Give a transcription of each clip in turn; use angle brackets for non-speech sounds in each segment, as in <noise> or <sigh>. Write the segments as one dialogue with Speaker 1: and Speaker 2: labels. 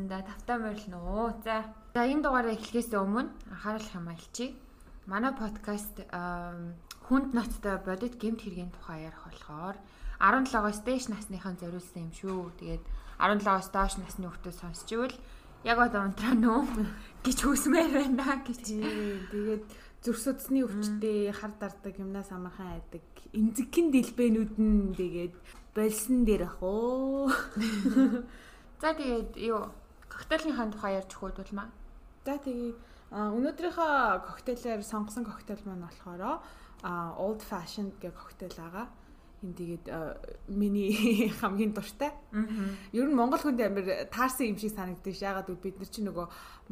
Speaker 1: подкастнда тавтай морилно. За. За энэ дугаараа эхлэхээс өмнө анхааруулах юм альчи. Манай подкаст хүнд ноцтой бодит гемт хэргийн тухай ярих болохоор 17-оос дээш насныхан зориулсан юм шүү. Тэгээд 17-оос доош насны хүмүүс сонсч ивэл яг одоо унтраа нөө <laughs> гэж хүсмээр байна гэж.
Speaker 2: Тэгээд зүрх судасны өвчтэй хар дардаг юмнаас амархан айдаг эмзэгхэн дэлбэнүүд нь тэгээд болсон дээр ах уу. <laughs>
Speaker 1: За тэгээд юу коктейлийнхаа тухай ярьж хөөдүүлмаа.
Speaker 2: За тэгээд өнөөдрийнхөө коктейлээр сонгосон коктейл маань болохоор old fashioned гэх коктейл байгаа энэ тэгээд миний <laughs> хамгийн дуртай. Ер нь Монгол хүнд амир таарсан юм шиг санагдаж яагаад гэвэл бид нар чинь нөгөө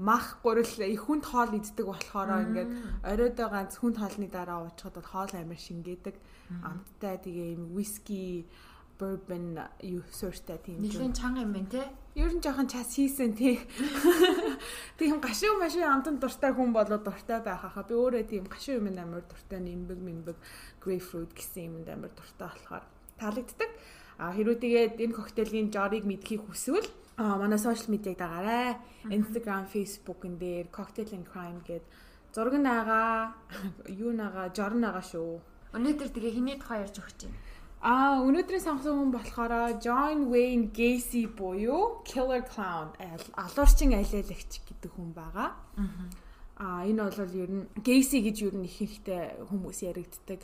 Speaker 2: мах гурил их хүнд хоол иддэг болохоор ингээд оройдоо ганц хүнд хоолны дараа уучхад хоол амир шингээдэг. Амттай тэгээ юм виски bourbon юу суурьтай тийм.
Speaker 1: Нэгэн чанга юм байна те.
Speaker 2: Ер нь жоохон час хийсэн тий. Тийм гашуу машин амтан дуртай хүн болоод дуртай байх хаа. Би өөрөө тийм гашуу юм амар дуртай нэмбэг мэмбэг grapefruit гэсэн юмд амар дуртай болохоор таалагддаг. А хэрвээ тэгээд энэ коктейлийн жорыг мэдхийг хүсвэл а манай сошиал медиаг дагаарай. Instagram, Facebook-ын дээр Cocktail and Crime гээд зураг наага, юу наага, жор наага шүү.
Speaker 1: Өнөөдөр тэгээ хиний тухай ярьж өгч байна.
Speaker 2: Аа өнөөдрийн сонгосон хүн болохоор John Wayne Gacy буюу Killer Clown алуурчин алиалагч гэдэг хүн байгаа. Аа энэ бол ер нь Gacy гэж ер нь их хэрэгтэй хүмүүс яригддаг.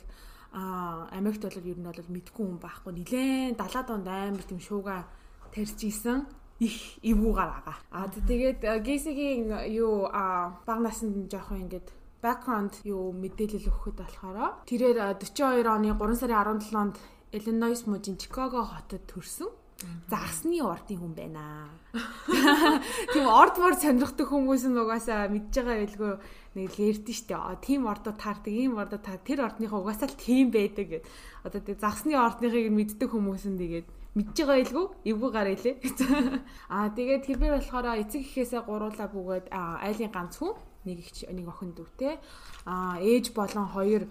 Speaker 2: Аа Америкт бол ер нь бол мэдгүй хүн байхгүй. Нилээн 70-аад онд амар тийм шууга тарьж исэн их эвгүүгээр байгаа. Аа тэгээд Gacy-гийн юу баг наснд жоохон ингээд background юу мэдээлэл өгөхөд болохоор тэрээр 42 оны 3 сарын 17-нд Illinois мужийн Chicago хотод төрсөн. Загсны ордын хүн байна. <laughs> Тийм орд мор сонирхдаг хүмүүс нь угаасаа мэдж байгаа байлгүй нэг л ярьдэн штэ. Тийм ордод таардаг, ийм ордод таар тэр ордныхоо угаасаа л тийм байдаг гэд. Одоо тийм загсны ордныхыг мэддэг хүмүүс нь тэгээд мэдж байгаа илгүй эвгүй гараа илээ. Аа <laughs> тэгээд тэрбэр болохоор эцэг ихээсээ гуруулаа бүгээд айлын ганц хүн нэг их нэг охин дүүтэй а ээж болон хоёр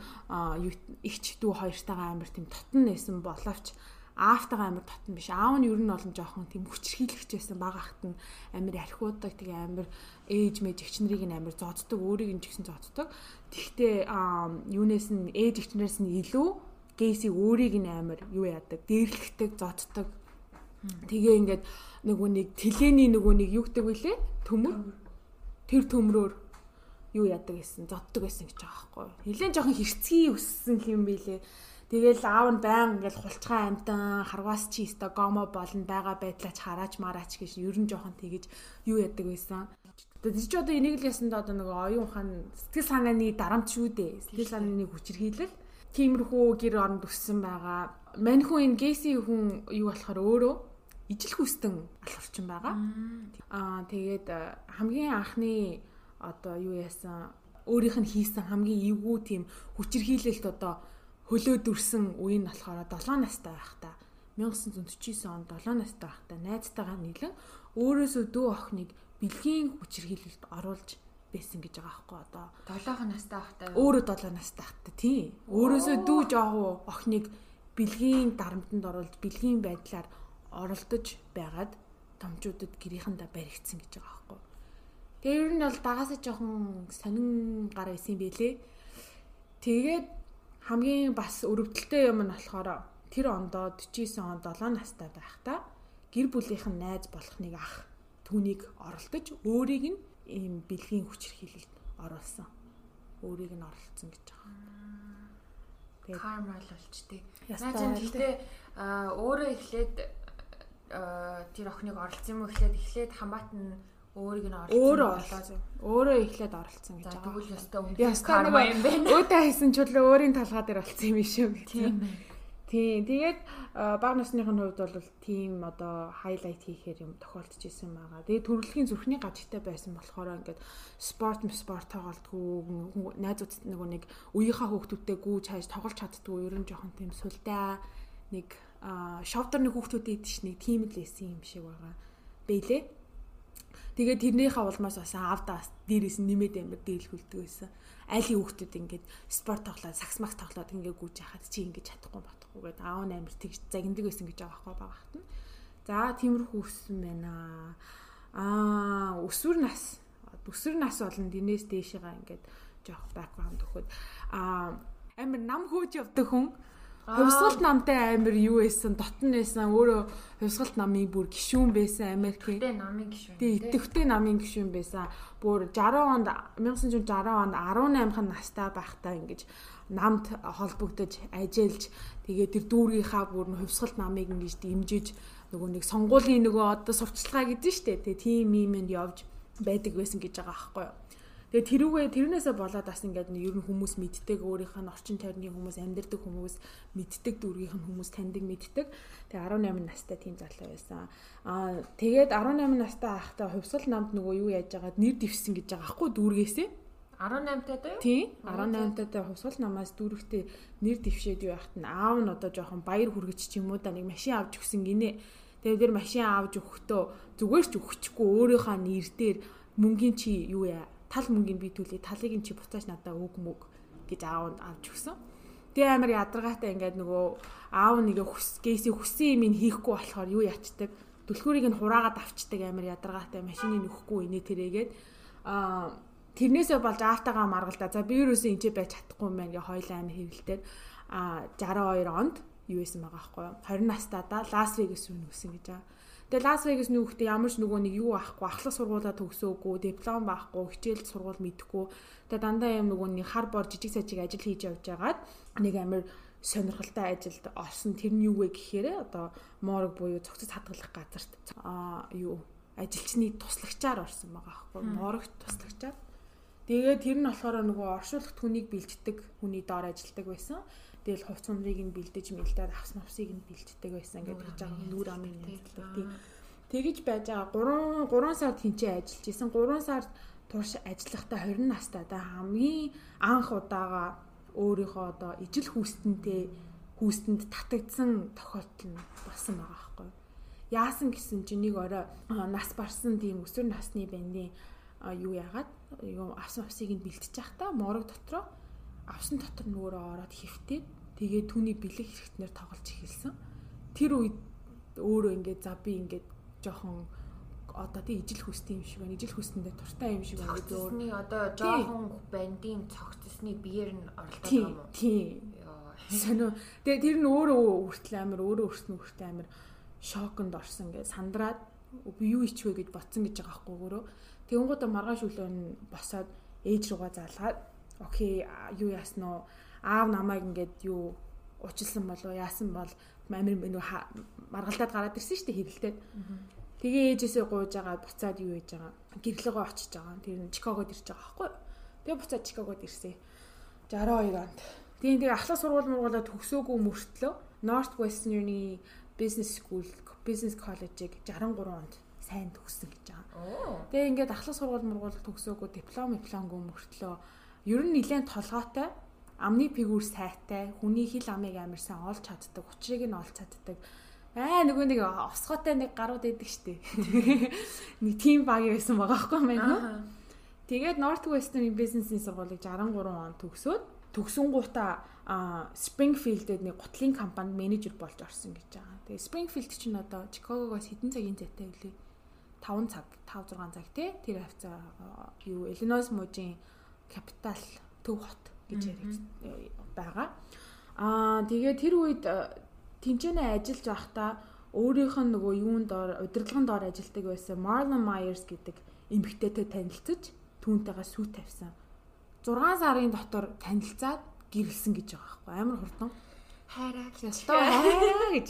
Speaker 2: ихч дүү хоёртойгоо амар тийм тотон нэсэн боловч аавтайгаа амар татан биш. Аав нь ер нь олон жоохон тийм хүчрхийлэгч байсан баг ахт нь амар архиудаг тэгээ амар ээж мэж эгчнэрийг нь амар зоддог, өөрийг нь ч гэсэн зоддог. Тэгтээ юунаас нь ээж эгчнэрээс нь илүү гейси өөрийг нь амар юу яадаг, дээрлэгдэг, зоддог. Тэгээ ингээд нөгөө нэг тэлэний нөгөө нэг юу гэдэг вүлээ? Төмөр. Тэр төмрөөр юу яадаг гэсэн зоддог байсан гэж байгаа байхгүй. Нилээн жоохон хэрцгий өссөн юм билээ. Тэгэл аав нь баян ингээл хулцгаа амтан харвас чи өста гомо болно байгаа байдлаач хараач мараач гэж ер нь жоохон тэгэж юу яадаг байсан. Тэгээд чи одоо энийг л ясанд одоо нэг оюун ухаан сэтгэл санааны дарамт шүү дээ. Сэтгэл санааны хүчирхийлэл тиймэрхүү гэр оронд өссөн байгаа. Мань хүн энэ геси хүн юу болохоор өөрөө ижил хүстэн алхурчин байгаа. Аа тэгээд хамгийн анхны одоо юу яасан өөрийнх нь хийсэн хамгийн эвгүй тийм хүчирхийлэлт одоо хөлөө дүрсэн үе нь болохоор 7 настай байхдаа 1949 онд 7 настай байхдаа найзтайгаа нийлэн өөрөөсөө дүү охиныг бэлгийн хүчирхийлэлд оруулж байсан гэж байгаа байхгүй одоо.
Speaker 1: 7 настай байхдаа
Speaker 2: өөрөө 7 настай байхдаа тийм өөрөөсөө дүү жоохоо охиныг бэлгийн дарамтанд оруулж бэлгийн байдлаар оролдож байгаад томчуудад гэрийнхэндээ баригдсан гэж байгаа байхгүй Тэгээ ер нь бол багасаа жоохон сонин гар исэн байлээ. Тэгээд хамгийн бас өрөвдөлттэй юм нь болохоор тэр ондоо 49 он 7 настай байхдаа гэр бүлийнх нь найз болох нэг ах түүнийг оролдож өөрийг нь ийм бэлгийн хүчирхийлэлд оруулсан. Өөрийг нь оролцсон гэж байгаа.
Speaker 1: Тэгээд карма л болчтой. Наажин гэхдээ өөрөө эхлээд тэр охиныг оролцсон юм уу эхлээд эхлээд хамаатан өөрийг нь
Speaker 2: оролцсон. Өөрөө орлоо. Өөрөө эхлээд оролцсон гэж
Speaker 1: байгаа. Тэгвэл ёстой үнэхээр карма юм байна. <laughs>
Speaker 2: Өөдөө хийсэн ч үлээ өөрийн талгаа дээр олцсон юм шүү гэж. Тийм. Тийм. Тэгээд баг насныхын хувьд бол тийм одоо хайлайт хийхээр юм тохиолдож исэн байгаа. Тэгээд төрөлхийн зүрхний гажигтай байсан болохоор ингээд спорт спорт тоглолтгүй найзууд нөгөө нэг үеийнхаа хүүхдүүдтэй гүйж хайж тоглож чаддгүй ерөн жоохон тийм сүлдээ нэг шовдор нэг хүүхдүүд идэж нэг тийм л байсан юм шиг байгаа. Бэлээ. Тэгээд тэрнийхээ улмаас бас аавдаа дээрээс нэмээд амир дийлхүүлдэг байсан. Айлын хүүхдүүд ингээд спорт тоглоод, сакс макс тоглоод ингээд гүйж яхад чи ингээд чадахгүй батхгүй гээд аав нь амир тэгж загиндаг байсан гэж байгаа байхгүй багт нь. За тиймэрхүү өссөн байна. Аа өсвөр нас өсвөр нас болон динээс дээшээгаа ингээд жоох бэкграунд өгөхөд аа амир нам хөөж явдаг хүн Хувьсгалт намтай амир юу байсан, дотн байсан, өөрөө хувьсгалт намын бүр гişүүн байсан Америкийн.
Speaker 1: Тэ намын гişүүн.
Speaker 2: Тэ идэвхтэй намын гişүүн байсан. Бүр 60 онд 1960 онд 18хан настай байхдаа ингэж намд холбогдож ажиллаж тэгээ тэр дүүргийнхаа бүр хувьсгалт намыг ингэж дэмжиж нөгөө нэг сонгуулийн нөгөө одоо сурталчилгаа гэдэг нь шүү дээ. Тэгээ тим юмэнд явж байдаг байсан гэж байгаа аахгүй юу. Тэгээ тэрүүгээ тэрнээсээ болоод бас ингээд ер нь хүмүүс мэддэг өөрийнх нь орчин тойрны хүмүүс амьдардаг хүмүүс мэддэг дүүргийнх нь хүмүүс таньдаг мэддэг. Тэгээ 18 настай тийм залуу байсан. Аа тэгээд 18 настай ахтаа хувьсгал намд нөгөө юу яаж байгаад нэр дэвсэн гэж байгаа аахгүй дүүргээсээ.
Speaker 1: 18 таа юу?
Speaker 2: Тийм. 18 таа хувьсгал намаас дүүрэгтээ нэр дэвшээд юу яхад нь аав нь одоо жоохон баяр хүргэж ч юм уу да нэг машин авч өгсөн гинэ. Тэгээд тэр машин авч өгөхдөө зүгээр ч өгчихгүй өөрийнхөө нэр дээр мөнгөний чи юу яа тал мөнгөний би төлөе талыг нь чи буцааж надаа өг мөг гэж аавд авч өгсөн. Тэгээ амар ядаргаатай ингээд нөгөө аав нэг хүс гейси хүссэн юм хийхгүй болохоор юу ячдаг? Түлхүүрийг нь хураагаад авчдаг амар ядаргаатай машины нөхгүй инээ тэрээгээд. Аа тэрнээсээ болж аавтайгаа маргалдаа. За би юусэн энэ байж чадахгүй юм байна гэ хоёлаа амар хэвлэлтэй а 62 онд юу байсан байгаа байхгүй 20 настайдаа Лас Вегас руу нүсэн гэж байгаа. Тэгээ Лас Вегас нүүхдээ ямар ч нөгөө нэг юу аахгүй, ахлах сургуулаа төгсөөгүй, диплом байхгүй, хичээл сургууль мэдхгүй. Тэгээ дандаа юм нөгөө нэг хар бор жижиг сажиг ажил хийж явж байгаад нэг амир сонирхолтой ажилд орсон. Тэр нь юу вэ гэхээр одоо морг буюу цогцос хадгалах газарт аа юу ажилчны туслагчаар орсон байгаа аахгүй. Морогт туслагчаар. Тэгээд тэр нь болохоор нөгөө оршуулгах хүнийг бэлддэг хүний доор ажилладаг байсан. Тэгэл хувц сунрыг нь бэлдэж мэлдээд авс навсыг нь бэлддэг байсан гэж байгаа нүүр амын нэмэлтдэг тийм. Тэгэж байж байгаа 3 3 сард хинчээ ажиллаж исэн. 3 сард турш ажиллахдаа 20 настай да хамгийн анх удаага өөрийнхөө одоо ижил хүүстэнтэй хүүстэнд татагдсан тохиолдол нь болсон байгаа байхгүй. Яасан гэсэн чинь нэг орой нас барсан тийм өсвөр насны бандын юу яагаад юу авсан авсыг нь бэлтэж явахдаа морог дотроо авсан дотор нүрээ ороод хөвтээд тэгээ түүний бэлэг хэрэгтнэр тоглож эхэлсэн. Тэр үед өөрөө ингээд за би ингээд жоохон одоо тий ижил хүстэй юм шиг байна. Ижил хүстэндээ туртай юм шиг байна.
Speaker 1: Цогцсны одоо жоохон бандын цогцсны биеэр нь оролдоод байгаа юм уу?
Speaker 2: Тий. Сонио. Тэгээ тэр нь өөрөө хүртэл амир өөрөө өрснө хүртэл амир шоконд орсон гэж сандраад би юу ичвэ гэж ботсон гэж байгаа байхгүй өөрөө. Тэгэнгүүтээ маргааш өглөө нь босоод ээж руугаа залгаад окей юу яасан уу аав намайг ингээд юу уучлсан болов яасан бол амир нөө маргалдаад гараад ирсэн шүү дээ хэрэлдээд. Тэгээ ээжээсээ гууж байгаа буцаад юу хийж байгаа гэрлэгөө очиж байгаа. Тэр нь Чикагод ирж байгаа байхгүй. Тэгээ буцаад Чикагод ирсэн. 62 онд. Тэгээ тэгээ ахлах сургууль мургуулаа төгсөөгүй мөртлөө Northwestern-ийн Business School Business College-ыг 63 онд сайн төгссөн гэж байгаа. Тэгээ ингээд ахлах сургууль мургуул төгсөөгүй диплом дипломгүй мөртлөө ер нь нэлээд толгойтой амны фигүр сайтай хүний хил амыг амар сайн олж чаддаг учрыг нь олж чаддаг аа нөгөө нэг осготой нэг гарууд идэг штэ <laughs> нэг тим баг байсан байгаа байхгүй мэн тэгээд North Western бизнесийн сургуулийг 63 он төгсөөд төгсөнгуудаа Springfield-д нэг гутлын компанид менежер болж орсон гэж байгаа. Тэгээ Springfield чинь одоо Чикагогоос хэдэн цагийн зайтай вэ? 5 цаг, 5 6 цаг тий. Тэр хавцаа юу Illinois мужийн капитал төв хот гэж байгаа. Аа тэгээ тэр үед э, тэнцэнэ ажиллаж байхдаа өөрийнх нь нөгөө юунд доор удирдлагын доор ажилладаг байсан Marlon Myers гэдэг эмэгтэйтэй танилцж түүнтэйгээ сүү тавьсан. 6 сарын дотор танилцаад гэрэлсэн гэж байгаа байхгүй амар хурдан
Speaker 1: хайраа
Speaker 2: ёстой хайраа гэж.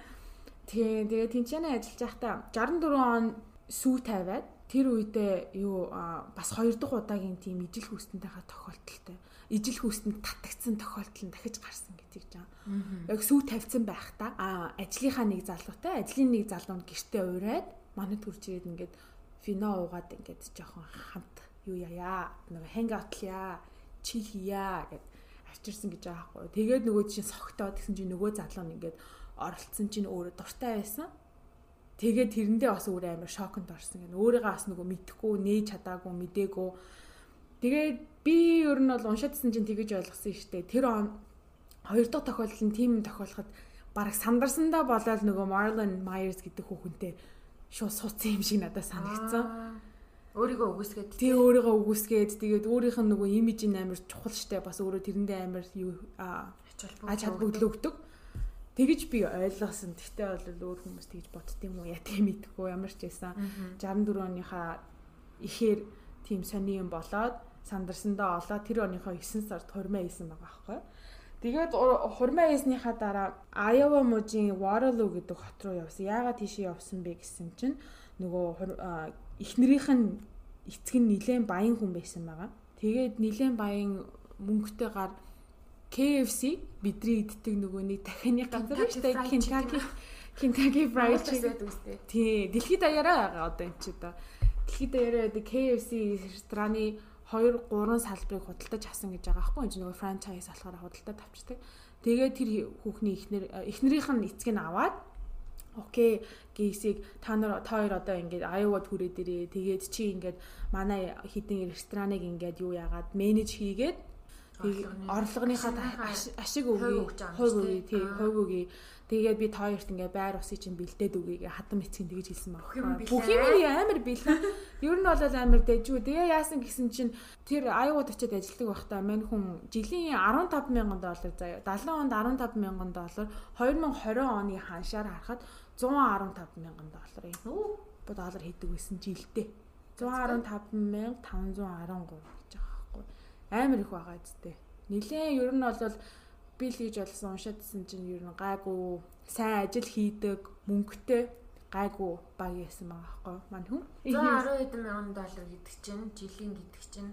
Speaker 2: <laughs> Тэгээ тэгээ тэнцэнэ ажиллаж байхдаа 64 он сүү тавиад тэр үедээ юу бас хоёр дахь удаагийн тийм ижил хүүстэнтэйхээ тохиолдолтой. Ижил хүүстэнд татагдсан тохиолдол нь дахиж гарсан гэдэг жаа. Яг сүү тавьсан байхдаа а ажлынхаа нэг залуутай ажлын нэг залуу нь гэртээ ураад манад хурж ирээд ингээд фино уугаад ингээд жоохон хамт юу яая нэг ханг аутлаа чил хийя гэд авчирсан гэж байгаа байхгүй. Тэгээд нөгөө чинь согтоод гэсэн чинь нөгөө залуу нь ингээд оролцсон чинь өөрөө дуртай байсан Тэгээд тэрэндээ бас өөр амар шоконд орсон гэнэ. Өөрийгөө бас нөгөө мэдхгүй, нээж чадаагүй, мдээгүй. Тэгээд би ер нь бол уншаадсэн чинь тэгэж ойлгосон шүү дээ. Тэр он хоёр дахь тохиолдол нь тийм тохиолоход бараг сандарсандаа болоод нөгөө Marlon Myers гэдэг хүүхэнтэй шууд суудсан юм шиг надад санагдсан.
Speaker 1: Өөрийгөө үгүйсгээд
Speaker 2: тий өөрийгөө үгүйсгээд тэгээд өөрийнх нь нөгөө имиж нь амар чухал штэ бас өөрөө тэрэндээ амар юу ач холбогдол өгдөг. Тэгэж би ойлгосон. Тэгтээ бол өөр хүмүүс тэгж бодд юм уу? Ятг мэдхгүй ямар ч байсан. 64 оныхаа ихээр тийм сони юм болоод сандарсандаа олоод тэр оныхоо 9 сард хурмаа хийсэн байгаа байхгүй. Тэгээд хурмаа хийснийхаа дараа Iowa мужийн Waterloo гэдэг хот руу явсан. Яагаад тийшээ явсан бэ гэсэн чинь нөгөө эхнэрийнх нь эцэг нь нилээн баян хүн байсан байгаа. Тэгээд нилээн баян мөнгөтэй гар KFC бидний иддэг нөгөө нэг дахианы газар шүү дээ. Kentucky Kentucky Fried Chicken гэдэг үстэй. Тий, дэлхийд даяараа байгаа одоо энэ ч одоо. Дэлхийд даяараа байдаг KFC рестораны 2 3 салбарыг худалдаж авсан гэж байгаа байхгүй юу? Нөгөө франчайз болохоор худалдаж авчдаг. Тэгээд тэр хүүхний эхнэр эхнэрийнх нь эцэг нь аваад окей гейсийг та нар та хоёр одоо ингээд Iowa түрээ дээрээ тэгээд чи ингээд манай хідэн рестораныг ингээд юу яагаад менеж хийгээд орлогынхаа ашиг өгье хувь өгье тий хувь өгье тэгээд би та хоёрт ингээ байр усыг чинь бэлдээд өгье хатан эцгийн тэгэж хэлсэн баг бүх юм амар бэлэн <laughs> ер нь бол амар дэжүү. Тэгээ яасан гэсэн чинь тэр Iowa очиод ажилладаг байхдаа мань хүн жилийн 15 мянган доллар заяа. 70 онд 15 мянган доллар. 2020 оны ханшаар харахад 115 мянган доллар юм. Бо доллар хийдэг байсан жилдээ. 115 мянга 513 гэж байгаа. Амар их байгаа зү. Нилээн ер нь бол би л гэж болсон уншаадсэн чинь ер нь гайгүй сайн ажил хийдэг, мөнгөтэй гайгүй баг яасан байгаа байхгүй. Мань хүн
Speaker 1: 110 хэдэн мянган доллар гэдэг чинь жилийн гэдэг чинь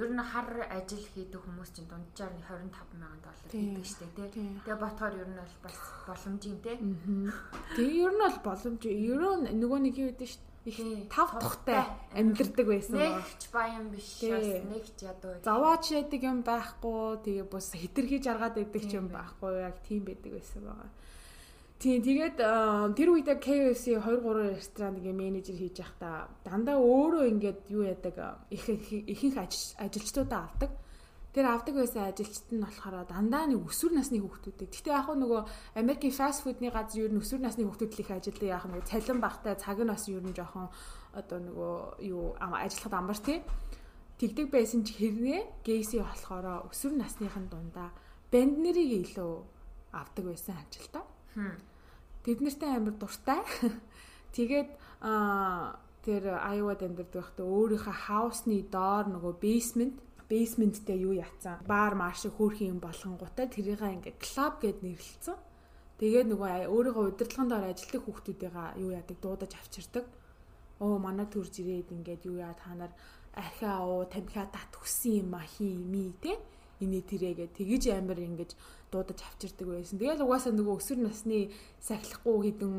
Speaker 1: ер нь хар ажил хийдэг хүмүүс чинь дунджаар 25 мянган доллар хийдэг штэ тий. Тэгээ ботхоор ер нь бол боломжийн тий.
Speaker 2: Тэгээ ер нь бол боломж. Ер нь нөгөө нэг юу гэдэг штэ их тав тухтай амьдэрдэг байсан
Speaker 1: байна. Нэгч баян биш бас нэгч ядуу.
Speaker 2: Заваач яадаг юм байхгүй. Тэгээ бус хэтэрхий жаргаад байдаг ч юм байхгүй. Яг тийм байдаг байсан байгаа. Тийм тэгээд тэр үедээ KFC 2 3 ресторан ингээ менежер хийж байхдаа дандаа өөрөө ингээд юу яадаг их ихэнх ажилчдуудаа авдаг. Тэр авдаг байсан ажилчид нь болохоор дандаа нэг өсвөр насны хүүхдүүдтэй. Гэтэ яг нөгөө Америкийн фаст фудны газар ер нь өсвөр насны хүүхдүүд их ажилдаа яах нөгөө цалин багтай цаг нь бас ер нь жоохон одоо нөгөө юу ажиллахад амар тий. Тэгдэг байсан ч хэрнээ гейси болохоор өсвөр насныхын дундаа банд нэрийг илүү авдаг байсан ажилдаа. Тэд нартай амар дуртай. <laughs> Тэгээд аа тэр Iowa амьдардаг байхдаа өөрийнхөө хаусны доор нөгөө basement basementтэй юу яцсан. Баар маш их хөөрхөн юм болгонгуудаа тэрийгээ ингээ club гэд нэрлэлсэн. Тэгээд нөгөө өөрийнхөө удирдлагын доор ажилладаг хүүхдүүдээ юу яадаг дуудаж авчирдаг. Оо манай төрж ирээд ингээд юу яа та нар архиа уу тамхиа тат хүссэн юм а хий ми те. Иний тэрэгээ тэгэж амар ингэж дуудаж авчирдаг байсан. Тэгэл угаасаа нөгөө өсвөр насны сахилахгүй хідэн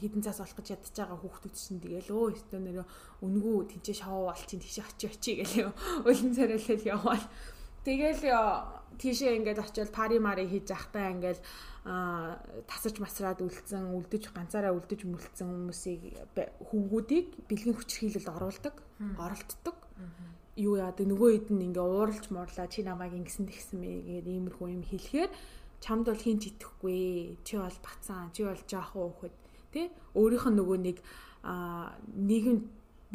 Speaker 2: хідэн цаас болох гэж ядж байгаа хүүхдүүд чинь тэгэл өө өстөө нэрөө үнгүү тэнцээ шоу болчих тийш очи очи гэлээ өлн царайлал яваал. Тэгэл тийшээ ингээд очиод пари мари хийж захтаа ингээд тасаж масраад үлдсэн үлдэж ганцаараа үлдэж мөлцсөн хүмүүсийг хөвгүүдийг бэлгийн хүчрхийлэлд оруулдаг, оролтдог юу яадаг нөгөө хэд нь ингээ ууралж муурлаа чи намайг ингэсэн тэгсэн мэ гэдэг иймэрхүү юм хэлэхээр чамд бол хин ч итгэхгүй чи бол бацаан чи бол жаахан хөөхөд тий өөрийнх нь нөгөө нэг нийгэм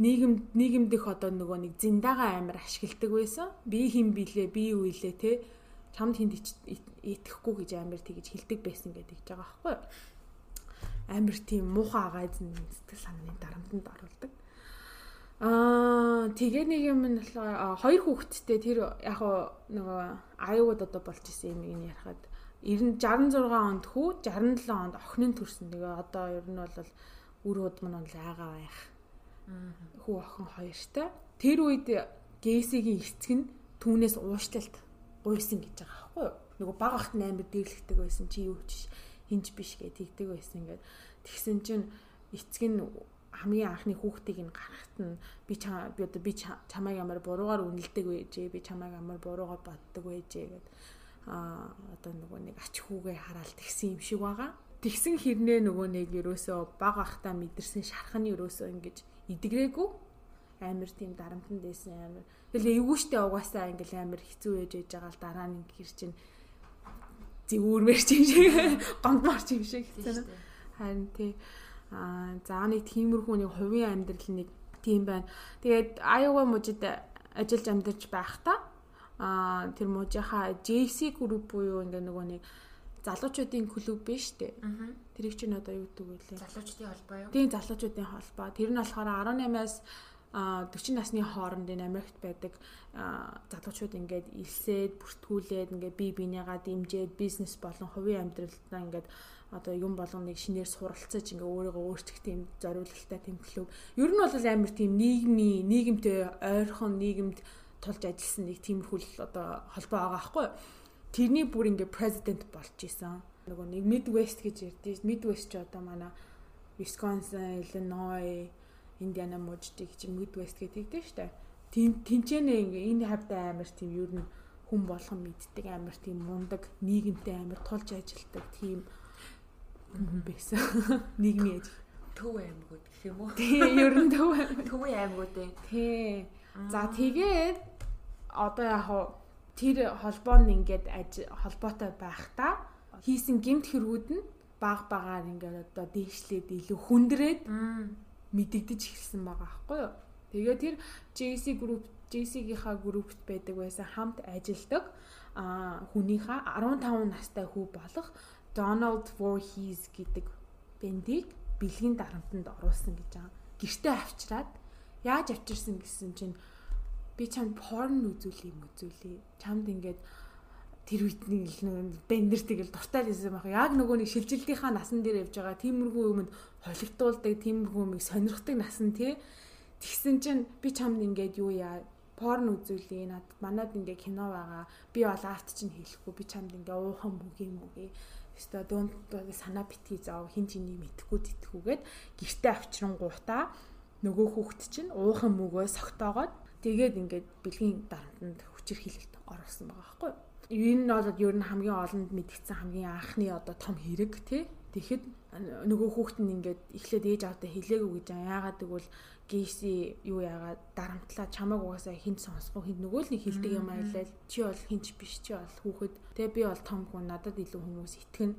Speaker 2: нийгэм нийгэмдэх одоо нөгөө нэг зиндаага амар ашигладаг байсан. Би хин билээ би юу илээ тий чамд хинд итгэхгүй гэж амар тэгэж хэлдэг байсан гэдэг байгаа байхгүй. Амар тийм муухай агаас сэтгэл санааны дарамтанд оруулдаг Аа тэгээ нэг юм нь болохоор хоёр хүүхэдтэй тэр яг нөгөө аюуд одоо болж исэн юм ин ярахад 66 онд хүү 67 онд охин нь төрсөн. Тэгээ одоо ер нь бол үр удам нь аагаа байх. Хүү охин хоёртай. Тэр үед Гейсигийн эцэг нь түүнээс уушталт гуйсан гэж байгаа байхгүй юу? Нөгөө баг ахт амар дэглэгдэг байсан чи юу ч хинж биш гэ тэгдэг байсан ингээд тэгсэн чинь эцэг нь хамгийн анхны хүүхдийг нь гаргахт нь би чам би одоо би чамайг ямар буруугаар үнэлдэг байжээ би чамайг ямар буруугаар боддог байжээ гэд а одоо нөгөө нэг ач хүүгээ хараал тэгсэн юм шиг байгаа. Тэгсэн хэрнээ нөгөө нэг ерөөсөө баг ахтаа мэдэрсэн шарханы ерөөсөө ингэж идэгрээгүй амар тийм дарамтанд байсан амар. Тэгэл эвгүй штэ угаасаа ингээл амар хэцүү байж ээж байгаа л дараа нь гэр чинь зэвүүрмэр чинь шиг <laughs> гонгмар чинь шиг хэцүү. Харин тий Аа за нэг тиймэрхүү нэг хувийн амьдрал нэг тийм байна. Тэгээд Iowa мужид ажиллаж амьдарч байхдаа аа тэр мужийнхаа JC group буюу ингээ нөгөө нэг залуучуудын клуб биш үү? Тэрийг чинь одоо юу гэдэг вэ?
Speaker 1: Залуучдын холбоо юу?
Speaker 2: Тийм залуучуудын холбоо. Тэр нь болохоор 18-аас 40 насны хооронд энэ Америкт байдаг залуучууд ингээд илсээд, бүртгүүлээд ингээд бие бинийгаа дэмжиж, бизнес болон хувийн амьдралдаа ингээд одоо юм болгоныг шинээр суралцаж ингээ өөрийгөө өөрчлөх тийм зориулалттай тийм клуб. Ер нь бол амар тийм нийгмийн нийгэмтэй ойрхон нийгэмд тулж ажилласан нэг тиймэрхүү одоо холбоо байгаа байхгүй тэрний бүр ингээ президент болж исэн. Нөгөө нэг Midwest гэж ярьдээ. Midwest ч одоо манай Wisconsin, Illinois, Indiana мужтыг чи Midwest гэдэг дээ штэ. Тин тэнцэнэ ингээ энэ хавьд амар тийм ер нь хүн болгон мэддэг амар тийм мундаг нийгэмтэй амар тулж ажилтдаг тийм байсан. <laughs> Нийгмийн ажил.
Speaker 1: Төв аймагуд гэх юм уу?
Speaker 2: Тийм, ер нь төв
Speaker 1: төвийн аймагуд ээ.
Speaker 2: Тий. За тэгээд одоо яг тэр холбоо нь ингээд холбоотой байхдаа хийсэн гемт хэргүүд нь баг багаар ингээд одоо дээшлээд илүү хүндрээд мэдэгдэж эхэлсэн байгаа байхгүй юу. Тэгээ тэр JC group JC-гийнхаа группт байдаг байсан хамт ажилдаг а хүнийхээ 15 настай хүү болох Donald Voorhees гэдэг бэндийг бэлгийн дарамтанд оруулсан гэж байгаа. Гэртээ авчираад яаж авчирсан гэсэн чинь би чамд порн үзүүлээ юм үзүүлээ. Чамд ингээд тэр үед нэг бэндэр тэгэл дуртай л байсан байх. Яг нөгөө нэг шилжилтийнхаа насан дээр явж байгаа тиймэрхүү юмд холигдуулдаг, тиймэрхүү юмыг сонирхдаг насан тий. Тэгсэн чинь би чамд ингээд юу яа порн үзүүлээ. Над манад ингээ кино байгаа. Би бол арт чинь хэлэхгүй. Би чамд ингээ уухан бүг юм үгүй. Өстө дөөнд санаа битгий заав хин чиний мэдхгүй тэтгүүгээд гэртээ авчрангуудаа нөгөө хүүхэд чинь уухан мөгөө согтоогоод Тэгээд ингээд бэлгийн дарамтанд хүчээр хилэлт оруулсан байгаа байхгүй юу? Энэ нь бол ер нь хамгийн олонд мэдгдсэн хамгийн анхны одоо том хэрэг тий. Тэгэхэд нөгөө хүүхэд нь ингээд эхлээд ээж авдаа хэлээгүй гэж яагаад гэвэл гейси юу яагаад дарамтлаа чамааг угаасаа хинт сонсохгүй хинт нөгөө л нэг хилдэг юм айлал чи бол хинч биш чи бол хүүхэд. Тэгээ би бол том хүн надад илүү хүмүүс итгэн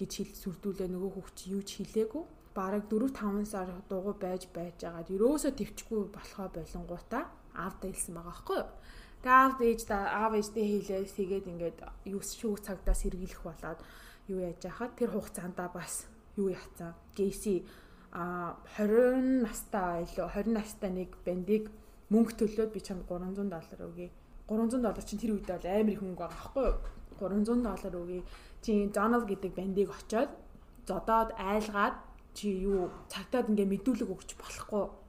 Speaker 2: гэж хэл сүрдүүлээ. Нөгөө хүүхд чи юу ч хэлээгүй. Бараг 4 5 сар дугуй байж байж агаад ерөөсөө төвчгүй болохоо болонгуудаа аавда хэлсэн байгаа байхгүй юу. Тэгээ аав ээж аав ээжтэй хэлээс тэгээд ингээд юу шүүх цагдаас сэргийлэх болоод юу яаж яхад тэр хугацаанд бас юу яцсан. Гейси а 20 настай илүү 20 настай нэг бандыг мөнгө төлөөд би чамд 300 доллар өгье. 300 доллар чинь тэр үед бол амар их мөнгө байгаа байхгүй юу? 300 доллар өгье. Чи Donald гэдэг бандыг очоод зодоод айлгаад чи юу цагтаад ингээ мэдүүлэг өгч болохгүй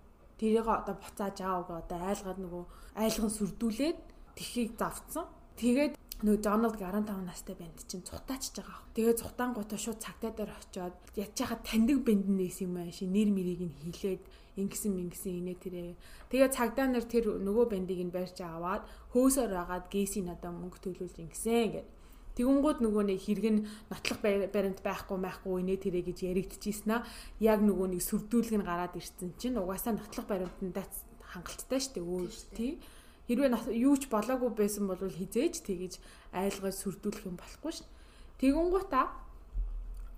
Speaker 2: тэрийг одоо буцааж аав гэ одоо айлгаад нөгөө айлган сүрдүүлээд тэхийг завцсан. Тэгээд нөгөө Дональд 15 настай банд чинь цухтаачж байгаа. Тэгээд цухтаангуудаа шууд цагтаа дээр очиод ядж хахад таньдаг банд нээс юм аа ши нэр мэрийг нь хилээд ингэсэн мингсэн инээ тэрээ. Тэгээд цагдаа нар тэр нөгөө бандыг нь барьж аваад хөөсөөр агаад гейси надаа мөнгө төлүүлж ингэсэн гэдэг Тэгүнгууд нөгөө нэг хэрэг нь нотлох баримт байхгүй байхгүй инээ тэрэ гэж яригдчихсэн аа. Яг нөгөө нэг сүрдүүлэг нь гараад ирсэн чинь угаасаа нотлох баримтандаа хангалттай штэ өөр тий. Хэрвээ юу ч болоогүй байсан бол хизээж тэгэж айлгаж сүрдүүлэх юм болохгүй ш. Тэгүнгуудаа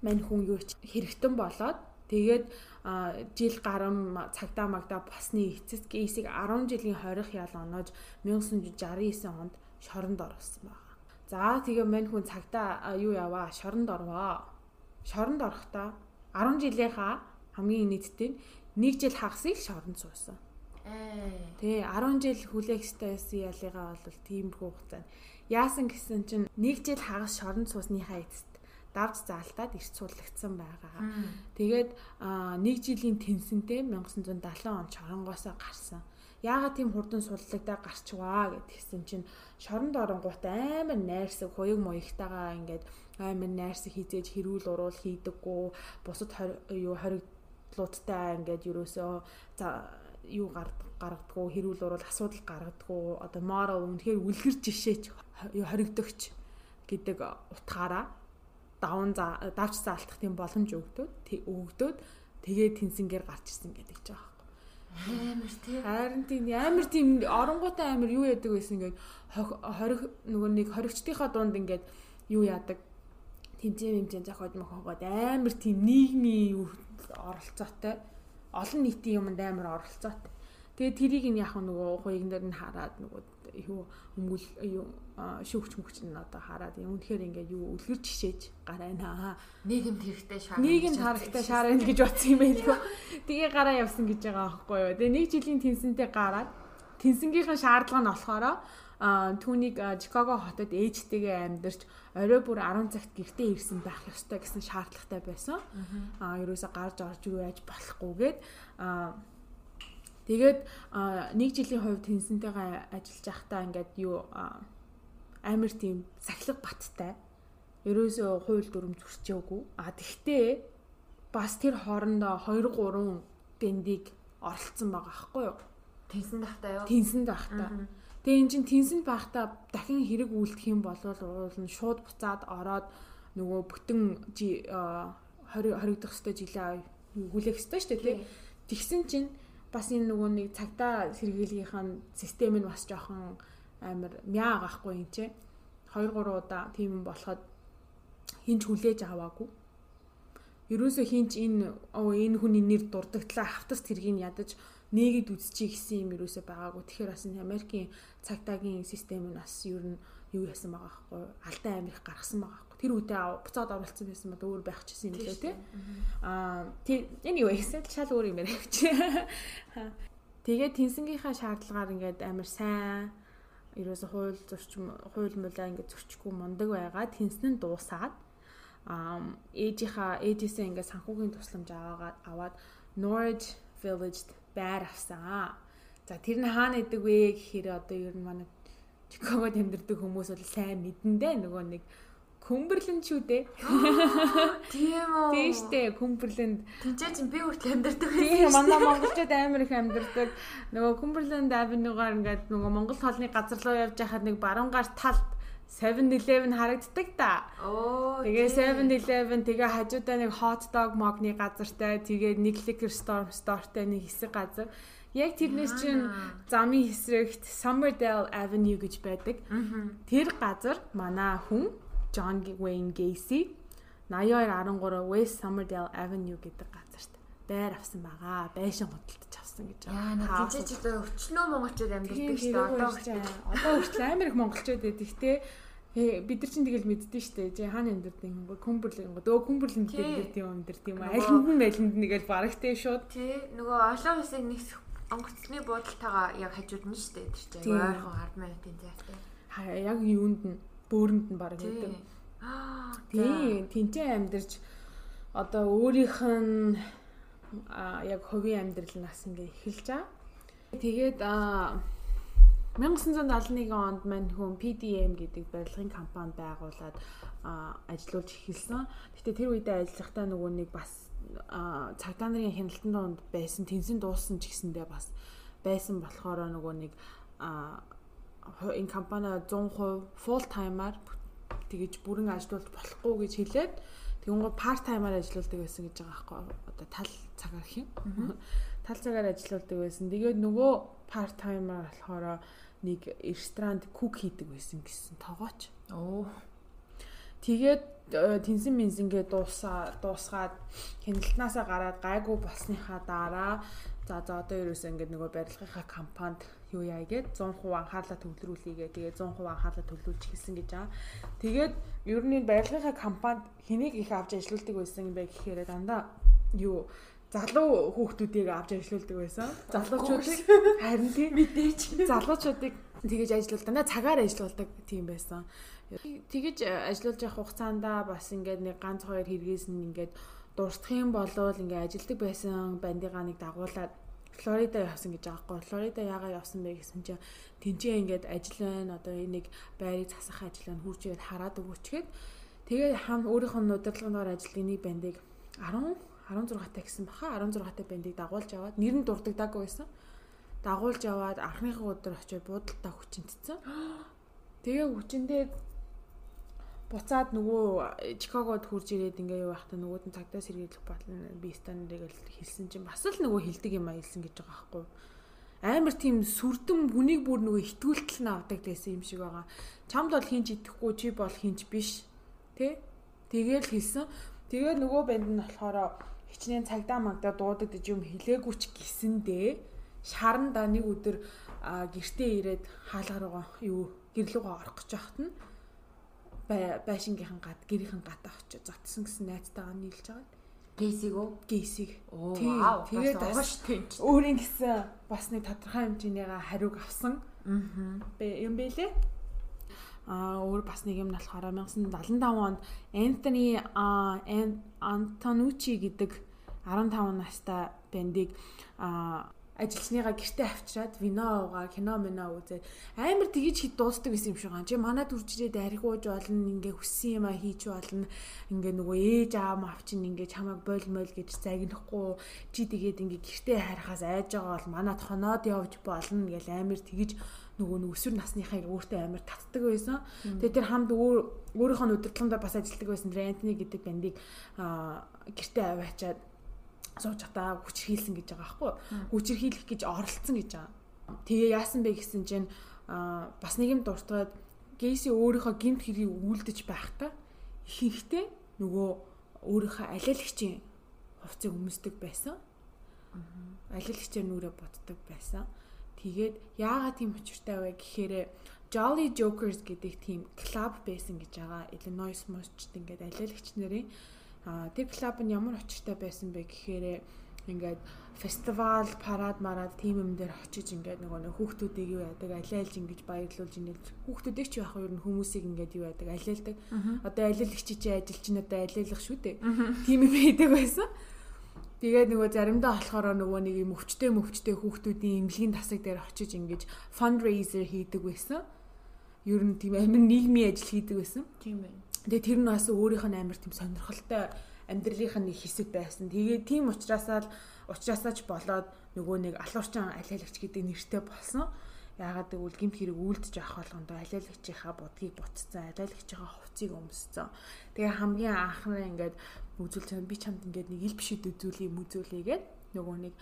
Speaker 2: мань хүн юу ч хэрэгтэн болоод тэгээд жил гарам цагдаа магдаа басны эцэст кейсийг 10 жилийн хорих ял оноож 1969 онд шоронд оруулсан байна. За тэгээ мань хүн цагтаа юу яваа шоронд орвоо. Шоронд орохдоо 10 жилийнхаа хамгийн нийтдээ нэг жил хагасыг шоронд суусан. Тий 10 жил хүлээгчтэйс ялыгаа бол тиймэрхүү хугацаанд яасан гэсэн чинь нэг жил хагас шоронд суусныхаа эцэст давж заалтаад ирч суулгацсан байгаа. Тэгээд нэг жилийн тэнцэнтэй 1970 онд шоронгоосоо гарсан. Яагаад тийм хурдан суллагдаа гарчваа гэдгсэн чинь шоронд оронгууд амар найрсаг хуйг моёгтайгаа ингээд амар найрсаг хизээж хэрүүл уруул хийдэггүй бусад юу хориглуудтай ингээд юусоо юу гаргадаггүй хэрүүл уруул асуудал гаргадаггүй одоо moral үнэхээр үлгэр жишээч хоригдогч гэдэг утгаараа даван давч заалтах тийм боломж өгдөөд өгдөөд тэгээ тэнсэнгээр гарч ирсэн гэдэг ч байгаа
Speaker 1: Амар тий.
Speaker 2: Харин тийм амар тийм оронгуутай амар юу яадаг байсан ингээд хориг нөгөө нэг хоригчдынхаа дунд ингээд юу яадаг тэмцээн хэмжээ зохиод мохогоод амар тийм нийгмийн оролцоотой олон нийтийн юмд амар оролцоотой. Тэгээ тэрийг нь яг нөгөө хуйган дээр нь хараад нөгөө юу өмгөл юу шүүгч мөгч нь одоо хараад юм үнэхээр ингээд юу үлгэр жишээж гарайна.
Speaker 1: Нийгэмд хэрэгтэй шаар.
Speaker 2: Нийгэмд харахтай шаарна гэж бодсон юм байлгүй. Тэгээ гараа явсан гэж байгаа аахгүй юу. Тэгээ нэг жилийн тэнсэнтэй гараад тэнсэнгийнхэн шаардлага нь болохоор а түүнийг Чикаго хотод ээжтэйгээ амьдарч орой бүр 10 цагт гэртээ ирсэн байх ёстой гэсэн шаардлагатай байсан. А ерөөсө гарч орж юу яаж болохгүйгээд а тэгээд нэг жилийн хувьд тэнсэнтэйгээ ажиллаж байхдаа ингээд юу амар тийм сахилга баттай. Ерөөсөө хууль дүрм зөрчөөгүй. А тэгтээ бас тэр хоорондоо 2 3 бэндийг оролцсон байгаа аахгүй юу?
Speaker 1: Тэнсэн дахтаа юу?
Speaker 2: Тэнсэн дахтаа. Тэгээ эн чин тэнсэнд байхдаа дахин хэрэг үлдэх юм бол уул нь шууд буцаад ороод нөгөө бүтэн 20 20 дахь өстой жилээ хүлээх өстой шүү дээ тий. Тэгсэн чинь бас энэ нөгөө нэг цагтаа сэргийлгийнхэн систем нь бас жоохон амар мяа гахгүй юм чи. 2 3 удаа тийм болоход хинч хүлээж аваагүй. Ерөөсөө хинч энэ энэ хүний нэр дурдагдлаа хавтас тэргийг ядаж нээгээд үзчихье гэсэн юм юусоо байгаагүй. Тэгэхээр бас энэ Америкийн цагтаагийн систем нь бас ер нь юу яасан байгаа байхгүй алдан амирх гаргасан байгаа байхгүй. Тэр үедээ буцаад оруулсан байсан бол өөр байх чсэн юм лээ тий. Аа anyway шал өөр юм яриач. <laughs> Тэгээд тэнсэнгийнхаа шаардлагаар ингээд амар сайн ерөөсө хууль зөрчим хууль муулаа ингээд зөрчихгүй мундаг байгаа. Тэнсэн нь дуусаад аа ээжийнхаа ээжээсээ ингээд санхүүгийн тусламж аваад аваад Norwich Village байр авсан. За тэр нь хаана идэг вэ гэхээр одоо ер нь манай Чикагод амьдардаг хүмүүс бол сайн мэдэндээ нөгөө нэг Күмбэрлэн шүү дээ. <gasps>
Speaker 1: Тийм үү.
Speaker 2: Тийм штэ Күмбэрлэнд.
Speaker 1: Тинчээ чинь би хүртэл амьдардаг
Speaker 2: байсан. Тийм манай монголчууд амар их амьдардаг. Нөгөө Күмбэрлэнд авенугаар ингээд нөгөө Монгол хоолны газар руу явж байхад нэг баруун гар талд 7-Eleven харагддаг та.
Speaker 1: Оо.
Speaker 2: Тэгээ 7-Eleven тэгээ хажуудаа нэг hot dog mogны газартай тэгээ нэг liquor store storeтай нэг хэсэг газар. Яг тэрнээс чинь замын хэсрэгт Summerdale Avenue гэж байдаг. Тэр газар манай хүн John Wayne Gacy 8213 West Summerdale Avenue гэдэг газарт байр авсан байгаа. Байшин худалдаж авсан гэж
Speaker 1: байна. Яа, ч л өчнөө монголчууд амьдардаг шүү дээ.
Speaker 2: Одоо одоо хүртэл амар их монголчууд байдаг те. бид нар чинь тэгэл мэддэн штэ. Жи хаана амьдардаг юм бэ? Күмбэрлэн гоо. Дөө күмбэрлэн гэдэг юм амьдардаг юм. Айланд нь байланд нэгэл бараг те шууд.
Speaker 1: Тий. Нөгөө олон улсын нэгсэх онгоцны буудалтайгаа яг хажууд нь штэ. Тэр чинь ойрхон 10 минутын зайтай.
Speaker 2: Яг юунд нь бөөрөнд нь бараг гэдэг. Тий. Тинтээ амьдарч одоо өөрийнх нь яг хувийн амьдрал нас ингээ эхэлж байгаа. Тэгээд 1971 онд мань хүн PDM гэдэг барилгын компани байгуулад ажиллаж эхэлсэн. Гэтэ тэр үедээ ажиллахдаа нөгөө нэг бас цагдаа нарын хяналтанд донд байсан тэнцэн дууссан ч гэсэндээ бас байсан болохоор нөгөө нэг энэ компани 100% full timer тэгэж бүрэн ажиллуулж болохгүй гэж хэлээд Тэгвэл part timer ажилладаг байсан гэж байгаа байхгүй одоо тал цагаар хин. <laughs> Тал цагаар ажилладаг байсан. Тэгээд нөгөө part timer болохоор нэг ресторанд кук хийдэг байсан гэсэн тоогооч.
Speaker 1: Оо.
Speaker 2: Тэгээд э, тэнсэн мензингээ дуусаа дуусгаад хяналтнаасаа гараад гайгүй болсныхаа дараа за за одоо ерөөсөө ингээд нөгөө барилгынхаа компанид юу яа гээд 100% анхаарлаа төвлөрүүлээгээ тэгээ 100% анхаарлаа төвлөрүүлж эхэлсэн гэж байгаа. Тэгээд ер нь барилгынхаа компанид хэнийг их авч ажилладаг байсан юм бэ гэхээр дандаа юу залуу хүүхдүүдийг авч ажилладаг байсан. Залуучуудыг харин тийм
Speaker 1: мэдээж
Speaker 2: залуучуудыг тэгэж ажиллаулдаг. Дандаа цагаар ажиллаулдаг тийм байсан. Тэгэж ажиллаж явах хугацаанд бас ингээд нэг ганц хоёр хэрэгээс нь ингээд дурсах юм болвол ингээд ажилдаг байсан бандыгаа нэг дагуулад Флорида явсан гэж байгаа байхгүй. Флорида яагаад явсан бэ гэсэн чинь тэнцээ ингээд ажил байна. Одоо энийг байрыг засах ажил байна. Хурж игээд хараад өгөөчгээд тэгээд хам өөрийнх нь удирдлагынгаар ажилладаг нэг бандыг 10 16 та гэсэн баха 16 та бандыг дагуулж аваад нэр нь дурддагдаагүй байсан. Дагуулж аваад анхныхаа өдөр очиж буудалтаа хүчинтсэн. <gasps> Тэгээ хүчиндээ буцаад нөгөө Чикагод хурж ирээд ингээ юу байхдаа нөгөөд нь цагдаа сэргийлэх болно би стандарыг л хэлсэн чинь бас л нөгөө хилдэг юм а хэлсэн гэж байгаа байхгүй амар тийм сүрдэм хүнийг бүр нөгөө итгүүлтэл нь авдаг гэсэн юм шиг байгаа. Чамд бол хинч идэхгүй чи бол хинч биш. Тэ? Тэгээл хэлсэн. Тэгээ нөгөө банд нь болохоор хичнээн цагдаа магдаа дуудагдаж юм хилээгүүч гисэндээ шаран да нэг өдөр гэртээ ирээд хаалга руугаа юу гэрлүүгээ орох гэж байхад нь байшингийнхан гад гэрийнхэн гатаа очиж зотсон гэсэн найзтайгаа нийлж байгаа.
Speaker 1: Гейсиг үү?
Speaker 2: Гейсиг.
Speaker 1: Оо.
Speaker 2: Тэгээд
Speaker 1: угаш тийм.
Speaker 2: Өөрийн гэсэн бас нэг тодорхой хэмжээнийгээ хариуг авсан.
Speaker 1: Аа.
Speaker 2: Бэ юм бэлээ. А өөр бас нэг юм болохоор 1975 онд Энтони Антонучи гэдэг 15 настай бандыг ажилчныгаа гэртээ авчираад вино уугаа кино мино үзээд амар тгийж хит дуустдаг гэсэн юм шиг байна. Чи манад үржирээд арих ууж болно, ингээ хүссэн юм а хийж болно. Ингээ нөгөө ээж аав мав чин ингээ чамайг бойл мойл гэж загнахгүй. Чи тэгээд ингээ гэртээ харахаас айж байгаа бол манад хоноод явж болно гэж амар тгийж нөгөө өсвөр насныхаа өөртөө амар татдаг байсан. Тэгээд тэр хамд өөр өөрийнхөө удирдлаганд бас ажилладаг байсан. Тэр Антони гэдэг бандыг гэртээ аваачаад сууж хата хүчрхийлсэн гэж байгаа байхгүй хүчрхийлэх гэж оролцсон гэж байгаа. Тэгээ яасан бэ гэсэн чинь бас нэг юм дуртаад Гейси өөрийнхөө гинт хэрийг үлдэж байхдаа ихэнхдээ нөгөө өөрийнхөө алиалагчийн хувцсыг өмсдөг байсан. Алиалагчээр нүрэ боддог байсан. Тэгээд яагаад тийм учиртай вэ гэхээр Jolly Jokers гэдэг тийм клуб байсан гэж байгаа. Illinois мосчд ингээд алиалагч нарын А тэр клуб нь ямар очиртай байсан бэ гэхээр ингээд фестивал, парад, марад тим юм дээр очиж ингээд нөгөө нөх хүүхдүүдийг юу яадаг, алиалж ингэж баярлуулж ингээл хүүхдүүдийг ч яах нь хүмүүсийг ингээд юу яадаг, алиалдаг. Одоо алиалагч чи ажилч нь одоо алиалах шүү дээ. Тим юм хийдэг байсан. Тэгээд нөгөө заримдаа болохоор нөгөө нэг юм өвчтэй мөвчтэй хүүхдүүдийн эмнэлгийн тасаг дээр очиж ингэж fundraiser хийдэг байсан. Ер нь тийм амин нийгмийн ажил хийдэг байсан.
Speaker 1: Тийм байна.
Speaker 2: Тэгээ тэр нь бас өөрийнх нь амар тийм сонирхолтой амьдралынх нь нэг хэсэг байсан. Тэгээ тийм учраас л учраас ч болоод нөгөө нэг алуурчин алиалагч гэдэг нэртэй болсон. Яагаад гэвэл гимт хэрэг үлдэж авах болгондоо алиалагчийнхаа будгийг буцсан, алиалагчийнхаа хувцсыг өмссөн. Тэгээ хамгийн анхнаа ингээд үзүүлж би чамд ингээд нэг ил бишэд үзүүлээ, мүзүүлээгээд нөгөө нэг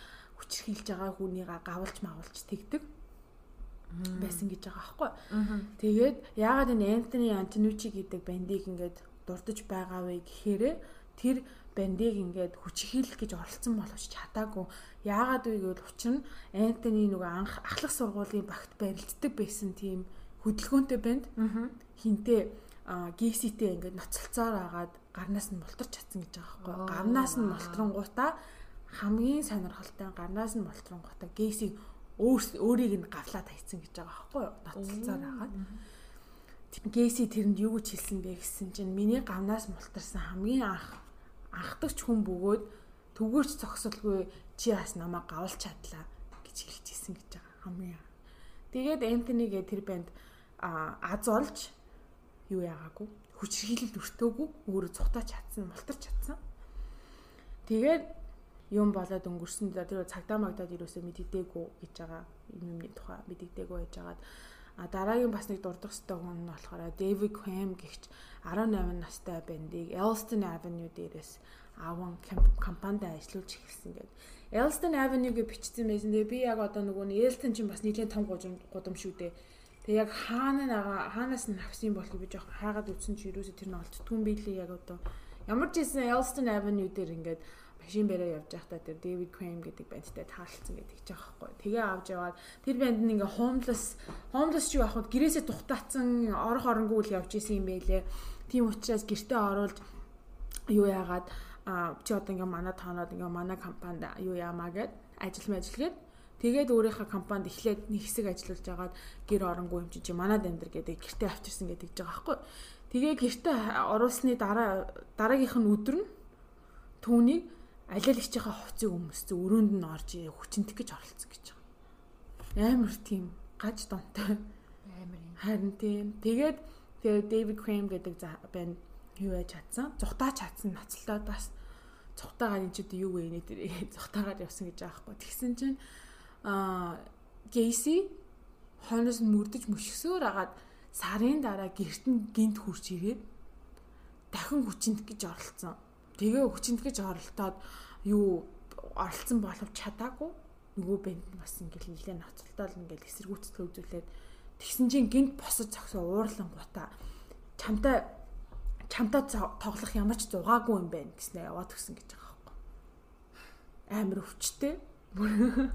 Speaker 2: хүчрхийлж байгаа хүнийгаа гавлж магуулж тэгдэг байсан гэж байгаа байхгүй. Тэгээд яагаад энэ Энтони Антонучи гэдэг бандыг ингээд дурдж байгаа вэ гэхээр тэр бандыг ингээд хүчрхийлэх гэж оролцсон боловч чадаагүй. Яагаад вэ гэвэл учир нь Энтони нөгөө анх ахлах сургуулийн багт барилддаг байсан тийм хөдөлгөөнтэй банд. Хинтээ ГС-тэй ингээд ноцолцоор агаад гарнаас нь мултарч чадсан гэж байгаа байхгүй. Гарнаас нь мултрангуудаа хамгийн сонирхолтой гарнаас нь мултрангуудаа ГС-ийг өөр өөрийг нь гавлаад хайцсан гэж байгаа байхгүй юу? Ноцолцоор хагаад. Гэси тэрэнд юу гэж хэлсэн бэ гэсэн чинь миний гавнаас мултарсан хамгийн анх анхдагч хүн бөгөөд төгөөч зогсолгүй чи бас намайг гавлж чадлаа гэж хэлчихсэн гэж байгаа хамгийн. Тэгээд Энтонигээ тэр банд аз олж юу яагаагүй хүчрхийлэлд өртөөгүй өөрөө цухтаа чадсан мултарч чадсан. Тэгээд юм болоод өнгөрсөн тэр цагдаа магдаад юусоо мэддэггүй гэж байгаа юм юмны тухай мэддэггүй байж байгаад а дараагийн бас нэг дурдах хэвээр хүн нь болохоор David Quam гихч 18 настай бандыг Elston Avenue дээрээс аван компанид ажиллаж эхэлсэн гэдэг. Elston Avenue-г бичсэн байсан. Тэгээ би яг одоо нөгөө нь Elston чинь бас нийлэн том гудам гудам шүү дээ. Тэгээ яг хаана нага хаанаас нь авсан болох гэж яг хаагаад үтсэн чи юусоо тэр нь олдтгүй юм билээ яг одоо ямар ч юм Elston Avenue дээр ингээд машин бариа явж байхдаа тэр Дэвид Крейм гэдэг бандтай таалцсан гэдэг ч аахгүй. Тэгээ авч яваад тэр банд нь ингээ homeless homeless ч юу ахад гэрээсээ тухтаацсан орох оронгүй л явж исэн юм байлээ. Тийм учраас гэртээ оруулж юу яагаад а чи одоо ингээ манай тооноод ингээ манай компанид юу яамаа гэд ажил мэжилгээд тэгээд өөрийнхөө компанид эхлээд нэг хэсэг ажиллаж агаад гэр оронгүй юм чи манад амьдр гэдэг гэртээ авчирсан гэдэг ч байгаа байхгүй. Тэгээ гэртээ оруулсны дараа дараагийнх нь өдөр нь түүнийг алиалагчийнхаа хувцсыг өмссөн өрөөнд нь орж хүчнтэх гэж оролцсон гэж байгаа. Амар тийм гаж донтой.
Speaker 1: Амар юм.
Speaker 2: Харин тийм. Тэгээд тэгээд Дэвид Крейм гэдэг банд юу яаж чадсан? Зүхтаа чадсан ноцолтой бас цухтаагаар энэ ч юу вэ нэ тэр цухтаагаар явсан гэж байгаа хгүй. Тэгсэн чинь аа Гейси хойноос нь мөрдөж мөшгсөөр агаад сарын дараа гэрт нь гинт хурж ирээд дахин хүчинт гэж оролцсон. Тэгээ хүчинтгэж оролтоод юу оролцсон боловч чадаагүй нөгөө бэнд бас ингээл нилээ ноцолтол ингээл эсэргүүцэлгээ үзүүлээд тэгсэн чинь гинт босож зогсоо уурлан гута чамтай <laughs> чамтай тоглох ямар ч зугаагүй юм байна гэснээр яваад өгсөн гэж байгаа байхгүй. Амар өвчтэй.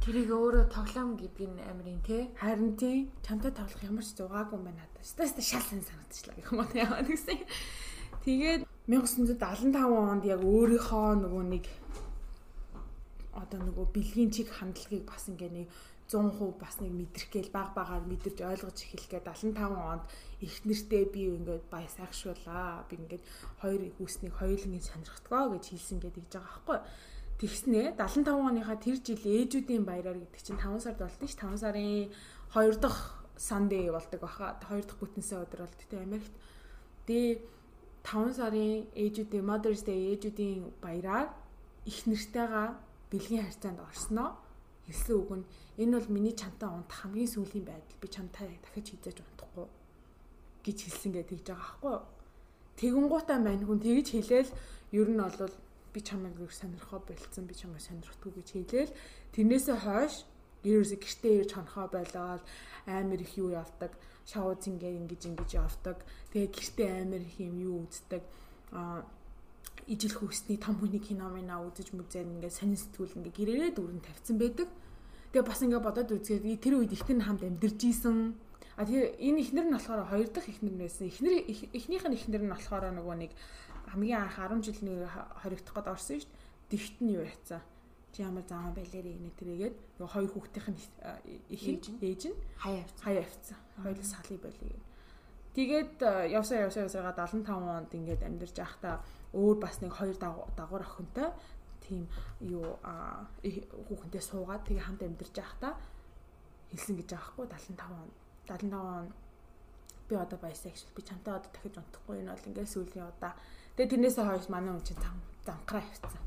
Speaker 1: Тэрийг өөрөө тоглоом гэдэг нь амарын тий.
Speaker 2: Харин тий чамтай тоглох ямар ч зугаагүй байна надад. Стаста шал сан санагдчихлаа гэх юм уу яваад гэсэн. Тэгээд <laughs> 1975 онд яг өөрийнхөө нөгөө нэг одоо нөгөө бэлгийн чиг хандлагыг бас ингээ нэг 100% бас нэг мэдрэх гээл баг багаар мэдэрч ойлгож эхэлэх гээ 75 онд их нэртэй би ингээд бая сайхшуулаа би ингээд хоёр хүүснийг хоёулангийн сонирхдгоо гэж хэлсэн гэдэг гэж байгаа байхгүй. Тэгснэ 75 оныхаа тэр жил ээжүүдийн баяраар гэдэг чинь 5 сард болдог ш 5 сарын 2 дахь Sunday болдог баха. 2 дахь бүтэнсээ өдөр болдог те Америкт. Дэ 5 сарын ээжүүдийн Mother's Day ээжүүдийн баяраар их нэртэйгээ бэлгийн харьцаанд орсноо. Хэлсэн үг нь энэ бол миний чамтай унтах хамгийн сүүлийн байдал. Би чамтай дахиж хизээж унтахгүй гэж хэлсэн гэдэг тэгж байгаа байхгүй юу. Тэгэнгуутаа мань хүн тэгж хэлээл ер нь бол би чамайг юу сонирхоо болцсон би чамайг сонирхдгүй гэж хэлээл тэрнээсээ хойш ерөөсө гэртээ ирж хонхоо болоод амар их юу явдаг шоу зингээ ингэж ингэж явдаг. Тэгээ гэртээ амар их юм юу үздэг. А ижил хүүсний том хүний кино мэнаа үзэж мүзэн ингээ сонин сэтгүүл ингээ гэрээрээ дүүрэн тавьсан байдаг тэгээ бас ингээ бодоод үзгээд тэр үед ихтер хамт амьдэрж исэн а тэгээ энэ ихнэр нь болохоор хоёр дахь ихнэр нь байсан ихнэр эхнийх нь ихнэр нь болохоор нөгөө нэг хамгийн анх 10 жилийн хоригдох гээд орсон шүү дээ. Тэгт нь юу яцсан. Чи ямар зааван байлэрээ инэ тэрээгээд нөгөө хоёр хүүхдийнх нь их ээж нь
Speaker 1: хаяа авцсан.
Speaker 2: Хаяа авцсан. Хоёул салыг байлээ. Тэгээд явсаа явсаа явсаага 75 онд ингээд амьдарч байхдаа өөр бас нэг хоёр дагуур охинтой тийм юу хүүхэнтэй суугаад тэгээ хамт амьдарч байхдаа хэлсэн гэж байгаа хгүй 75 он 75 он би одоо bisexual би чамтай одоо дахиж унтахгүй энэ бол ингээд сүүлийн удаа Тэгээ тэрнээсээ хойш манай хүн чинь занхраа явцсан.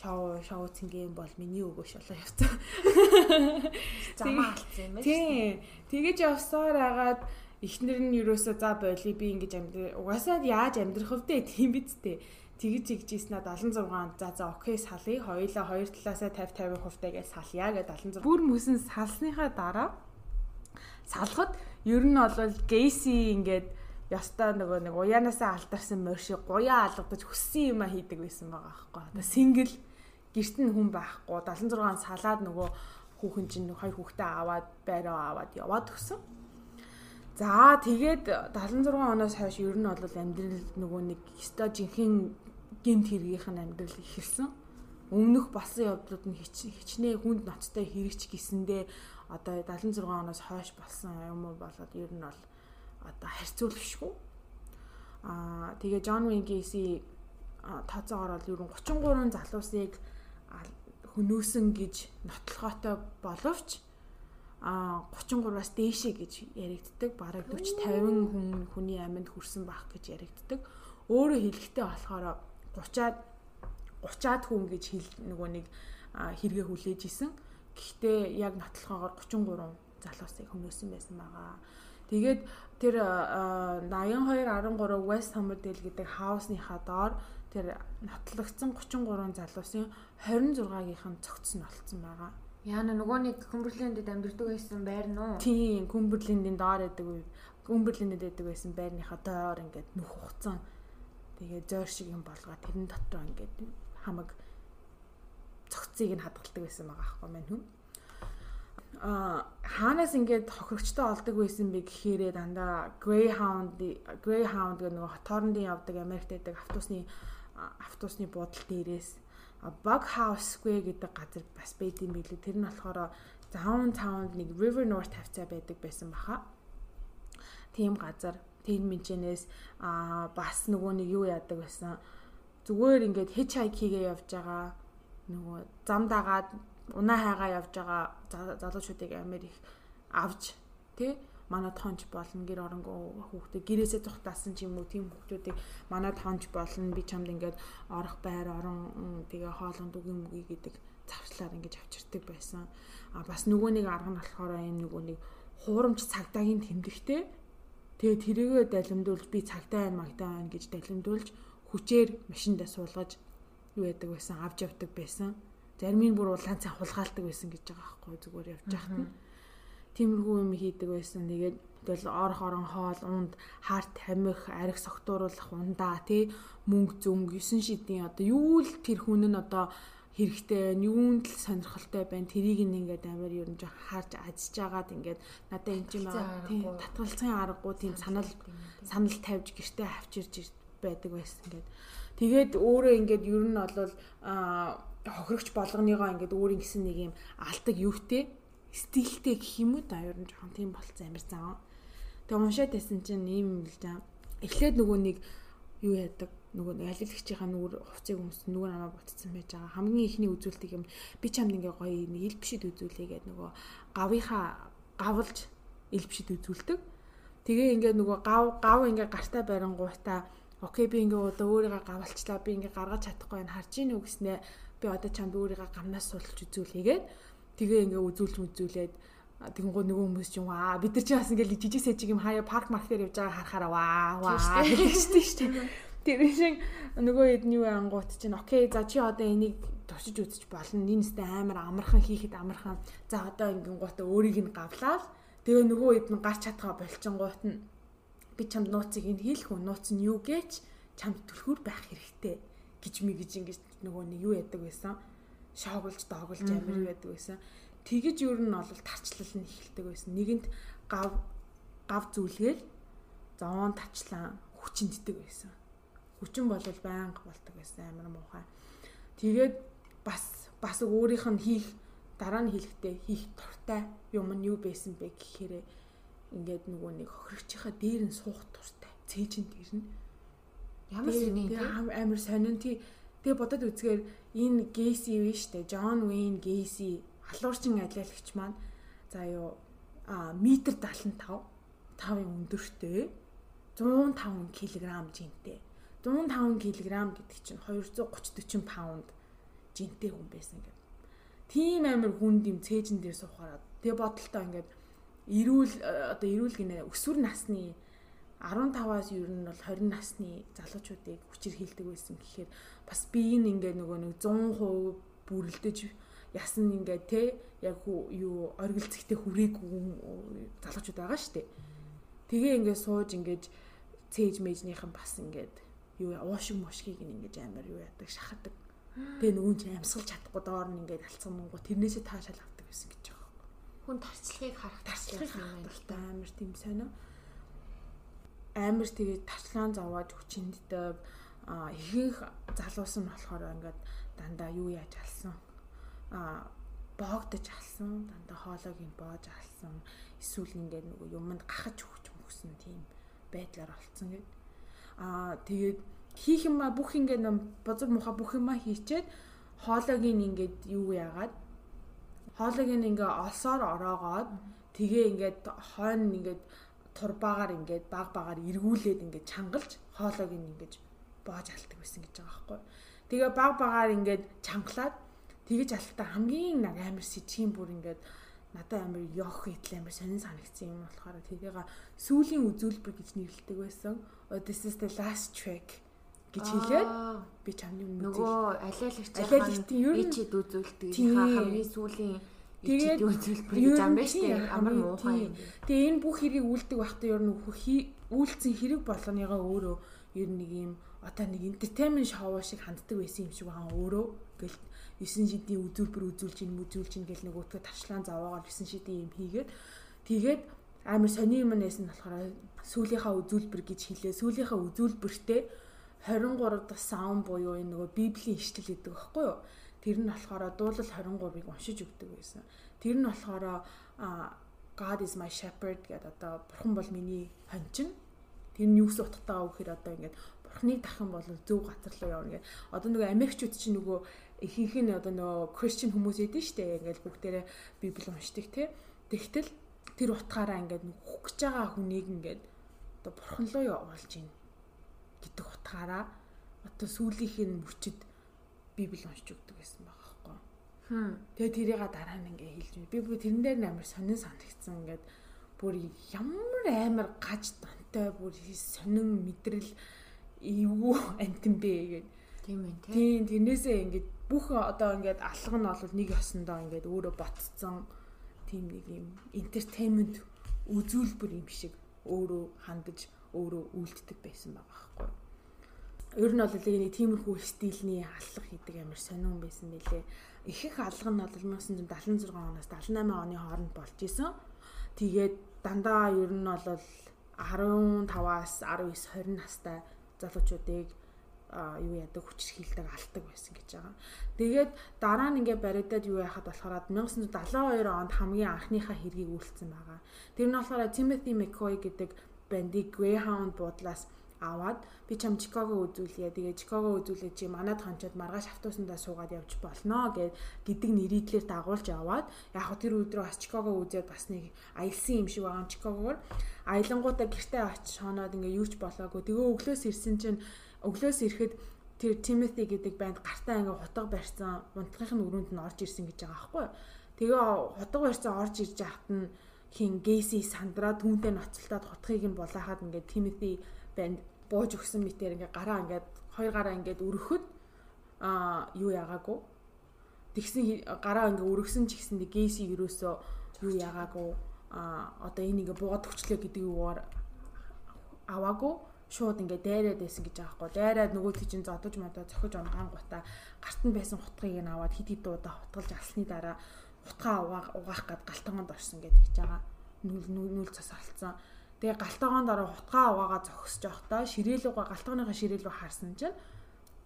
Speaker 2: Шоу шоу цэнгийн бол миний өгөөш болоо явцсан.
Speaker 1: Замаа алдсан юм байна.
Speaker 2: Тийм. Тэгэж явсаар агаад эхнэр нь юусоо за боли би ингэж амьдр угаасаа яаж амьдрах вэ тийм биз дээ. Тэгж игжсэн 76 за за окей салъя хоёулаа хоёр талаасаа 50 50 хувьтай гэж салъя гэж 76 бүр мөсөн салсныхаа дараа салхад ер нь бол гейси ингээд ёстой нөгөө нэг уяанаасаа алдарсан морьши гуяа алгадаж хүссэн юм а хийдэг байсан байгаа аахгүй. Одоо сингл гэрт нь хүн байхгүй 76 салаад нөгөө хүүхэн чинь хоёр хүүхдээ аваад байраа аваад яваад өгсөн. За тэгээд 76 оноос хойш ер нь бол амьдрал нөгөө нэг өстой жинхэнэ гинт хэргийнх нь амьдрал ихэлсэн. Өмнөх болсон явдлууд нь хичнээн хүнд ноцтой хэрэгч гисэндээ одоо 76 оноос хойш болсон юм уу болоод ер нь бол одоо харьцуулбшгүй. Аа тэгээ Wayne Gacy тооцоогоор бол ер нь 33 залуусыг хөнөөсөн гэж нотлохоотой боловч а 33-аас дээшээ гэж яригддаг. Бараг 40 50 хүн хүний аминд хүрсэн байх гэж яригддаг. Өөрөөр хэлэхдээ болохоор 30-аад 30-аад хүн гэж хэл нөгөө нэг хэрэгэ хүлээж исэн. Гэхдээ яг нотлохоогоор 33 залуусыг хөнөөсөн байсан байгаа. Тэгээд тэр 82 13 West Somerdale гэдэг хаусныхаа доор тэр нотлогдсон 33 залуусын 26-ийнх нь цогцсон болцсон байгаа.
Speaker 1: Яна нөгөө нэг Күмберлэндэд амьдардаг байсан байр нь уу?
Speaker 2: Тийм, Күмберлендэд доор байдаг үе. Күмберлэндэд байдаг байсан байрныхаа доор ингээд нүх хугацсан. Тэгээ зөөр шиг юм болгоо тэрэн дотор ингээд хамаг цогцыг нь хадгалдаг байсан байгаа аахгүй мэн хүн а хаанаас ингээд хохирогчтой олдог байсан бэ гэхээрээ дандаа Greyhound Greyhound гэх нэг хоорондын явдаг Америкт байдаг автобусны автобусны буудал дээрээс Bug House Square гэдэг газар бас байд юм билүү. Тэр нь болохоор downtown нэг River North тавцаа байдаг байсан баха. Тийм газар тэр мэнчнээс а бас нөгөө нэг юу яадаг байсан. Зүгээр ингээд hitchhike хийгээ явж байгаа нөгөө зам дагаад унаа хайгаа явж байгаа залуучуудыг амар их авч тий манай тоонч болно гэр оронгоо хүүхдээ гэрээсээ зүхтаасан ч юм уу тийм хүүхдүүдийг манай тоонч болно. Би чамд ингээд орох байр орон тэгээ хоолонд үгүй мүгүй гэдэг завчлаар ингэж авчирдаг байсан. А бас нөгөө нэг арга нь болохоор энэ нөгөө нэг хуурамч цагдаагийн тэмдэгтэй. Тэгээ тэрийгэ далимдуулж би цагдаа байна магдаа байна гэж далимдуулж хүчээр машиндаа суулгаж юу яадаг байсан авч явдаг байсан. Зарим нь бүр улаан цай хулгаалдаг байсан гэж байгаа байхгүй зүгээр явж байхад нь тиймэрхүү юм хийдэг байсан. Тэгээд тэгэл орох орон хоол унд харт хамих арх согтууруулах ундаа тий мөнгө зүмг 9 шидийн одоо юу л тэр хүн нь одоо хэрэгтэй юунд л сонирхолтой байна тэрийг ингээд амар ер нь жоо харж ажиж агаад ингээд надад энэ юм аа тийм татгалцсан аргагүй тийм санал санал тавьж гэртээ авчирж байдаг байсан ингээд. Тэгээд өөрөө ингээд ер нь бол хохирогч болгоныгоо ингээд өөрийн гэсэн нэг юм алдаг юутэй стилтэй гэх юм уу да ер нь жоохон тийм болцсон амар заа. Тэгээ уншаад байсан чинь ийм л жаа. Эхлээд нөгөө нэг юу яадаг нөгөө нэг алилагчийнхаа нүур хувцыг өмс нүур намаа ботцсон байж байгаа. Хамгийн ихний үзүүлэлт юм би чамд ингээ гоё нэг ил бишид үзүүлээ гэдэг нөгөө гавынхаа гавлж ил бишид үзүүлдэг. Тэгээ ингээ нөгөө гав гав ингээ гартаа барингуутаа окей би ингээ одоо өөрийгөө гавалчлаа би ингээ гаргаж чадахгүй байна харж ийн үү гэснээр би одоо чамд өөрийгөө гамнаас суулж үзүүлээгээд тэгээ ингээ үзүүлж үзүүлээд тэгэнгөө нөгөө хүмүүс ч юм аа бид нар чи бас ингээл жижиг сэжиг юм хаяа парк маркетер явж байгаа харахаараа ваа ваа гэж шүү дээ. Тэр шиг нөгөө нь юу ангуут чинь окей за чи одоо энийг туршиж үзэж болно. Нинэстэй амар амархан хийхэд амархан. За одоо ингэн гутаа өөрийг нь гавлаад тэгээ нөгөө хэд нь гарч чадхаа болчингуут нь би чамд нууцыг энэ хийлэх үү? Нууц нь юу гэж чамд түлхүүр байх хэрэгтэй гэж ми гэж ингэж нөгөө нэг юу яадаг байсан. Шоогулж доогулж амар юу яадаг байсан тэгэж юу нь бол тарчлал нь эхэлдэг байсан. Нэгэнт гав гав зүйлгээл зоон тачлаа хүчинддэг байсан. Хүчин бол байнга болдог байсан амар муухай. Тэгээд бас бас өөрийнх нь хийх дараа нь хэлэхдээ хийх туртай юм нь юу байсан бэ гэхээр ингээд нөгөө нэг хохирогчийнхаа дээр нь суух туртай. Цээж нь тэр нь ямар сони амар сонин тий Тэгээ бодоод үзгээр энэ Гейси биш үү? Джон Уэйн Гейси халуурчин ажиллагч маань за юу а метр 75 5-ын өндөртэй 105 кг жинтэй 105 кг гэдэг чинь 230 40 паунд жинтэй хүн байсан гэдэг. Тийм амар хүнд юм цээжин дээр суухаараа тэгээ бодолтой ингээд эрүүл одоо эрүүл гинэ өсвөр насны 15-аас ер нь бол 20 насны залуучуудыг хүчээр хилдэг байсан гэхээр бас би энэ ингээд нөгөө нэг 100% бүрэлдэж ясан ингээд те яг юу оргилцэгтэй хүрээгүй залуучууд байгаа штэ. Тэгээ ингээд сууж ингээд цээж мэжнийхэн бас ингээд юу уушиг мушгийг ингээд амар юу яадаг шахадаг. Тэгээ нөгөө чи амьсгалж чадахгүй доор нь ингээд алцсан мөнгө тэрнээсээ таашаал авдаг гэсэн гэж байгаа.
Speaker 1: Хүн тарчлагыг харах
Speaker 2: тарчлагыг харах амар тийм сонио. Амар тэгээ тарчлагын зовоод хүчинддэг а ихэнх залуусан болохоор ингээд дандаа юу яаж алсан? А боогдож алсан дандаа хоолойг нь боож алсан эсвэл ингээд нөгөө юмд гахаж өгч мөсөн тийм байдлаар олцсон гэд а тэгээд хийх юм а бүх ингээд бозор муха бүх юма хийчээд хоолойг нь ингээд юу яагаад? Хоолойг нь ингээ олсоор ороогоод тэгээ ингээд хойно ингээд турбаагаар ингээд баг багаар эргүүлээд ингээд чангалж хоолойг нь ингээд боож алдаг байсан гэж байгаа байхгүй. Тэгээ баг багаар ингээд чангалаад тэгэж алтаа хамгийн нэг амар сэжгийн бүр ингээд надад амар ёх идэл амар сонин санагдсан юм болохоор тэрийг сүүлийн үзүүлбэр гэж нэрлэдэг байсан. This is the last track гэж хэлээд би чамны
Speaker 1: нөгөө алиалагч ер нь ичид үзүүлдэг хамгийн сүүлийн Тэгээд үзүүлбэр гэж ам шүү дээ. Амар муухай.
Speaker 2: Тэгээ энэ бүх хэрийг үлдэг байхдаа ер нь үйлцэн хэрэг болгоныгоо өөрөө ер нь нэг юм одоо нэг entertainment show шиг ханддаг байсан юм шиг байгаа өөрөө гэл 9 шидийн үзүүлбэр үзүүлж ин үзүүлж ин гэл нөгөөдгөө тавчлаан заваагаар 9 шидийн юм хийгээд тэгээд амар сони юм нээсэн болохоор сүүлийнхаа үзүүлбэр гэж хэлээ. Сүүлийнхаа үзүүлбэртээ 23 дахь саун буюу энэ нөгөө библийн ишлэл гэдэг байхгүй юу? Тэр нь болохоор дуулал 23-ыг уншиж өгдөг байсан. Тэр нь болохоор God is my shepherd гэдэг одоо бурхан бол миний хончин. Тэр нь юус утгатай вэ гэхээр одоо ингээд бурхныг дахин бол зөв газар руу явна гэх. Одоо нөгөө Америкчууд чинь нөгөө ихэнх нь одоо нөгөө Christian хүмүүс эдэн штэ ингээл бүгдээрээ Библи уншдаг те. Тэгтэл тэр утгаараа ингээд хүх гэж байгаа хүнийг ингээд одоо бурхан руу явуулж гин гэдэг утгаараа одоо сүүлийнх нь мөчөд Библи уншиж өгдөг байсан байгаа байхгүй. Тэгээ тэрийг дараа нь ингээ хэлж би бүр тэрэн дээр амар сонин санагдсан ингээд бүр ямар амар гаж дантай бүр сонин мэдрэл эвгүй антин бэ гэдэг.
Speaker 1: Тийм ээ
Speaker 2: тийм. Тийм тэрнээсээ ингээд бүх одоо ингээд алга нь бол нэг ёсондоо ингээд өөрөө ботцсон тийм нэг юм entertainment үзүүлбэр юм шиг өөрөө хандаж өөрөө үлддэг байсан байгаа байхгүй. Ер нь бол нэг тиймэрхүү стилний аллах хийдэг амар сонирн байсан мэлээ. Их их алга нь бол 1976 оноос 78 оны хооронд болж исэн. Тэгээд дандаа ер нь бол 15-аас 19 20 настай залуучуудыг юу яадаг хүчрхийлдэг алдаг байсан гэж байгаа. Тэгээд дараа нь ингээ баригдаад юу яхад болохоор 1972 онд хамгийн анхныхаа хэргийг үйлцсэн байгаа. Тэр нь болохоор Timothy McCoy гэдэг бандыг Greyhound буудлаас аваад би чам Чикаго үзүүлье. Тэгээ Чикаго үзүүлээ чи манад хончоод маргааш автобусандаа суугаад явж болно гэд гэдэг нэрийдлэр дагуулж аваад яг хөө тэр өдрөө бас Чикаго үзээд бас нэг аялсан юм шиг байгаа Чикагоор аялангуудаа гэртээ очиж хоноод ингээ юуч болоогүй. Тэгээ өглөөс ирсэн чинь өглөөс ирэхэд тэр Timothy гэдэг банд гартаа ингээ хутга барьсан унтлагын өрөөнд нь орж ирсэн гэж байгаа байхгүй. Тэгээ хутга барьсан орж ирж яхад нь хин Гейси Сандра түүнтэй ноцолтоод хутгийг нь булаахад ингээ Timothy банд бууж өгсөн мэтэр ингээ гараа ингээд хоёр гараа ингээд өргөхөд а юу яагаагүй тэгсэн гараа ингээ өргөсөн ч гэсэн гейси ерөөсөө юу яагаагүй а одоо энэ ингээ буугаад өчлөө гэдэг юугаар аваагүй. Шууд ингээ дайраад байсан гэж байгаа хгүй. Дайраад нөгөө тийчин зодож модоо зохиж онган гута гарт нь байсан хутгийг нь аваад хид хид удаа хутгалж алсны дараа хутгаа угаах гад галтангонд орсон гэдэг хийж байгаа. Нүүл нүүл цас алдсан Тэгээ галтгоонд ороо хутгаа угаагаа зогсож явахдаа ширээл рүү галтгооныхаа ширээл рүү харсан чинь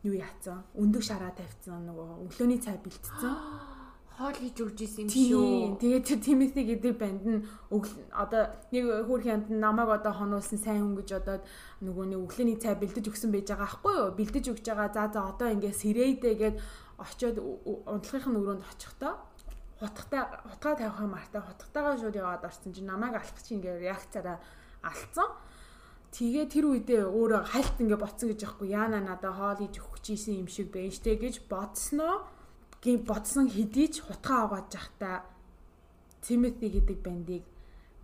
Speaker 2: юу яатсан? Өндөг шараа тавьсан нөгөө өглөөний цай бэлтцсэн. <gasps>
Speaker 1: Хоол хийж өгч исэн юм шүү.
Speaker 2: Тэгээд тэр Тимити гэдэг банд нь одоо нэг хүүрх янд намайг одоо хонуулсан сайн хүн гэж одоо нөгөө нэг өглөөний цай бэлдэж өгсөн байж байгаа аахгүй юу? Бэлдэж өгч байгаа. За за одоо ингээд сэрээдээ гээд очиод унтлагын өрөөнд очихдоо хутгатай хутгаа тавихаа мартай хутгатайгаа шууд яваад орсон чинь намайг алах чинь ингээд реакцаараа алдсан. Тэгээ тэр үедээ өөрөө хальт ингээ боцсон гэж яахгүй яана надаа хоол хийж өгч ийсэн юм шиг байж тэ гэж бодсноо гээ бодсон хэдий ч хутгаа аваад жахта Тимоти гэдэг бандыг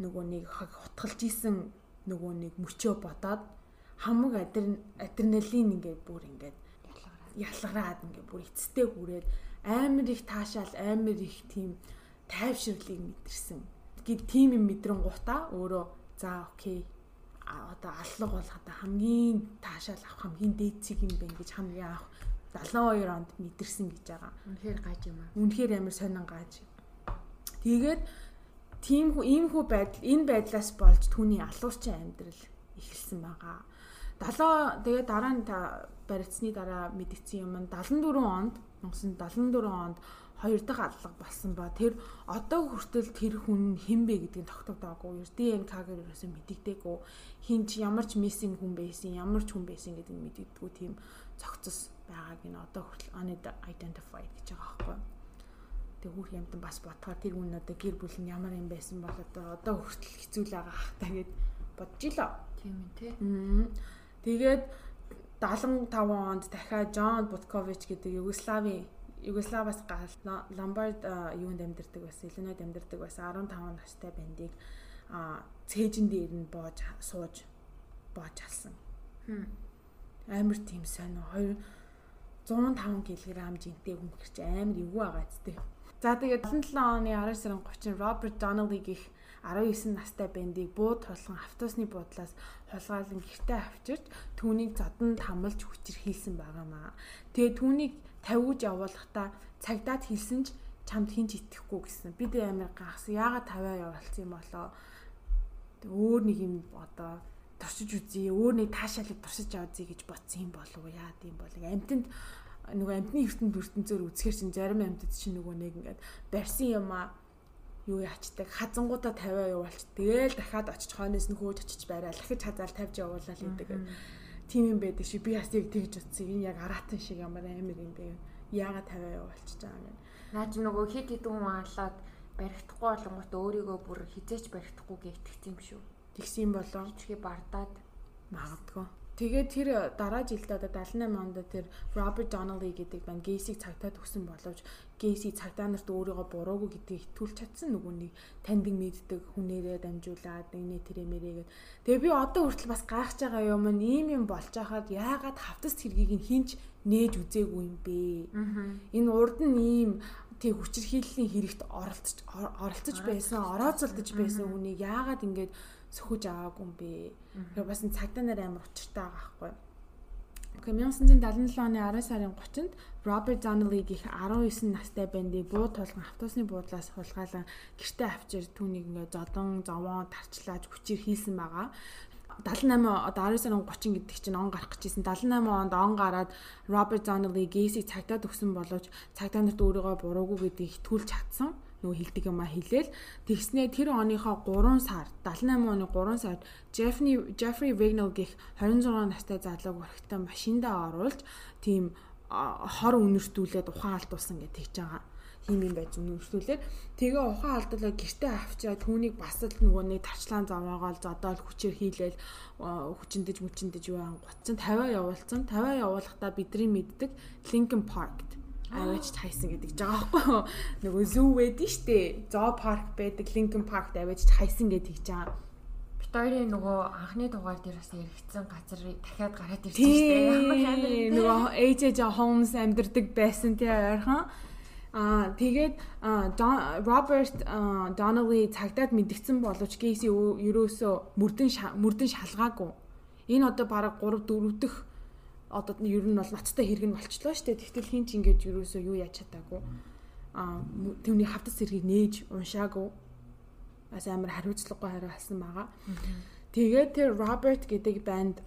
Speaker 2: нөгөө нэг хутгалж исэн нөгөө нэг мөчөө бодоод хамаг адреналин ингээ бүр ингээ ялгараад ингээ бүр эцтэй хүрээд амар их таашаал амар их тийм тайвширлыг мэдэрсэн. Гэт тийм юм мэдрэн гутаа өөрөө За окей. Одоо аллаг бол одоо хамгийн таашаал авах хамгийн дээд цэг юм байна гэж хамгийн анх 72 онд мэдэрсэн гэж байгаа.
Speaker 1: Үнэхээр гаж юм аа.
Speaker 2: Үнэхээр амар сонин гаж. Тэгээд тийм ийм хүү байдал энэ байдлаас болж түүний алуурчин амьдрал эхэлсэн байгаа. 70 тэгээд дараа нь баригдсны дараа мэдгэсэн юм 74 онд 1974 онд хоёр дахь аллага болсон ба тэр одоо хүртэл тэр хүн хэн бэ гэдгийг тогтоогдоогүй. ДНК-гээр ерөөсөө мэдэгдээгүй. Хин ч ямар ч миссинг хүн байсан, ямар ч хүн байсан гэдгийг мэдэгдэггүй тийм цогцос байгааг нь одоо хүртэл unidentified гэж байгаа байхгүй. Тэг хүүхд юмтан бас бодохоор тэр хүн одоо гэр бүл нь ямар юм байсан бол одоо одоо хүртэл хэцүү л байгаа хта гэд бодож илоо.
Speaker 1: Тийм ээ тий.
Speaker 2: Тэгээд 75 онд дахиад Джон Буткович гэдэг Югославийн Югославаас Ломбард юунд амьдардаг байсан, Иллинойд амьдардаг байсан 15 настай бандыг цээжин дээр нь боож сууж боож алсан. Амар тийм сайн 2 105 кг жинтэй хүн хэрч амар эвгүй байгаа зү. За тэгээд 77 оны 10 сарын 30-нд Роберт Доннелли гих 19 настай бэндийг бууд тулган автобусны буудлаас хулгайлан гэртээ авчирч түүнийг задан хамлж хүчирхийлсэн байгаамаа. Тэгээ түүнийг тавиуж явуулахдаа цагдаад хэлсэн ч чамд хинч итгэхгүй гэсэн. Бид амар гахсан. Яагаад тавиа явуулсан юм болоо? Өөр нэг юм одоо туршиж үзье. Өөр нэг таашаалыг туршиж авъя гэж бодсон юм болов уу? Яа гэм бол амтнд нөгөө амтны ертөнд ертөнцөөр үзэхэр чинь зарим амтд чинь нөгөө нэг ингээд барьсан юм аа юу яачдаг хазангуудаа тавиа явуулч тэгэл дахиад очиж хойноос нь хөөж очиж барайл дахиж хазаал тавьж явуулаад гэдэг тийм юм байдаг шиг би бас яг тэгж утсан. Энэ яг аратан шиг ямар амир юм бэ? Яагаад тавиа явуулчих байгаа юм
Speaker 1: наач нөгөө хит хитэн хүн алаад баригдахгүй болонгот өөрийгөө бүр хизээч баригдахгүй гэвтгцсэн юм шүү.
Speaker 2: Тэгсэн юм болоо
Speaker 1: хичгээ бардаад.
Speaker 2: Магадгүй Тэгээд тэр дараа жилд одоо 78 онд тэр Роберт Доннелли гэдэг банд Гейсийг цагтаа төгсөн боловч Гейси цагтаа нарт өөрийгөө буруугүй гэдгийг итгүүлж чадсан нөгөө нэг таньдаг мэддэг хүнээрээ дамжуулаад нэг тэрэмэрэгээд Тэгээ би одоо хүртэл бас гайхаж байгаа юм ийм юм болж байхад яагаад хавтас хэргийг нь хинч нээж үзээгүй юм бэ? Энэ урд нь ийм тий хүчирхийллийн хэрэгт оролцож оролцож байсан, орооцолдож байсан хүнийг яагаад ингэж сөхөж аваагүй юм бэ? Тэгэхээр бас цагдаа нар амар учиртай байгаа байхгүй. Окей 1977 оны 10 сарын 30-нд Роберт Donnelly гэх 19 настай бандыг буу тулган автобусны буудлаас хулгайлан гэртээ авчир түүнийг ингээ зодон, зовоон тарчлааж хүчээр хийсэн байгаа. 78 одоо 12 сарын 30 гэдэг чинь он гарах гэжсэн 78 онд он гараад Роберт Donnelly Гейсийг цагдаад өгсөн боловч цагдаа нарт өөрийгөө буруугүй гэдгийг түлж чадсан нөгөө хилдэг юм а хэлээл тэгснээ тэр оныхоо 3 сар 78 оны 3 сард Jeffrey Jeffrey Vignal гэх 26 настай залууг өрхтөө машиндаа оруулж тийм хор үнэртүүлээд ухаан алдуулсан гэж тэгж байгаа. Ийм юм байж үнэртүүлээд. Тэгээ ухаан алдуулаад гэртээ авчаа түүнийг бас л нөгөө нэг тарчлаан заваагаал зодоол хүчээр хийлээл хүчиндэж мүчиндэж юу ангуцсан 50 явуулсан. 50 явуулахдаа бидний мэддэг Lincoln Park аваач хайсан гэдэг жбайгаа байхгүй нөгөө зүү байдэн штэ зоо парк байдаг Lincoln Park аваач хайсан гэдэг гэж байгаа
Speaker 1: Хоёрын нөгөө анхны дугаар дээр бас яригдсан газар дахиад гараад ирж байгаа
Speaker 2: шүү дээ. Нөгөө AJ Holmes амьдардаг байсан тий ойрхон. Аа тэгээд Роберт Donnelly цагдаад мэдгдсэн боловч Гейси ерөөсөө мөрдөн мөрдөн шалгаагүй. Энэ одоо бараг 3 4 дэх одоо ер нь бол ноцтой хэрэг нь болчлоо шүү дээ. Тэгтэл хин ч ингэж ерөөсөө юу яаж чадаагүй. Аа түүний хавтас хэргийг нээж уншаагүй. Бас амар хариуцлагагүй хариу алсан байгаа. Тэгээд тэр Роберт гэдэг банд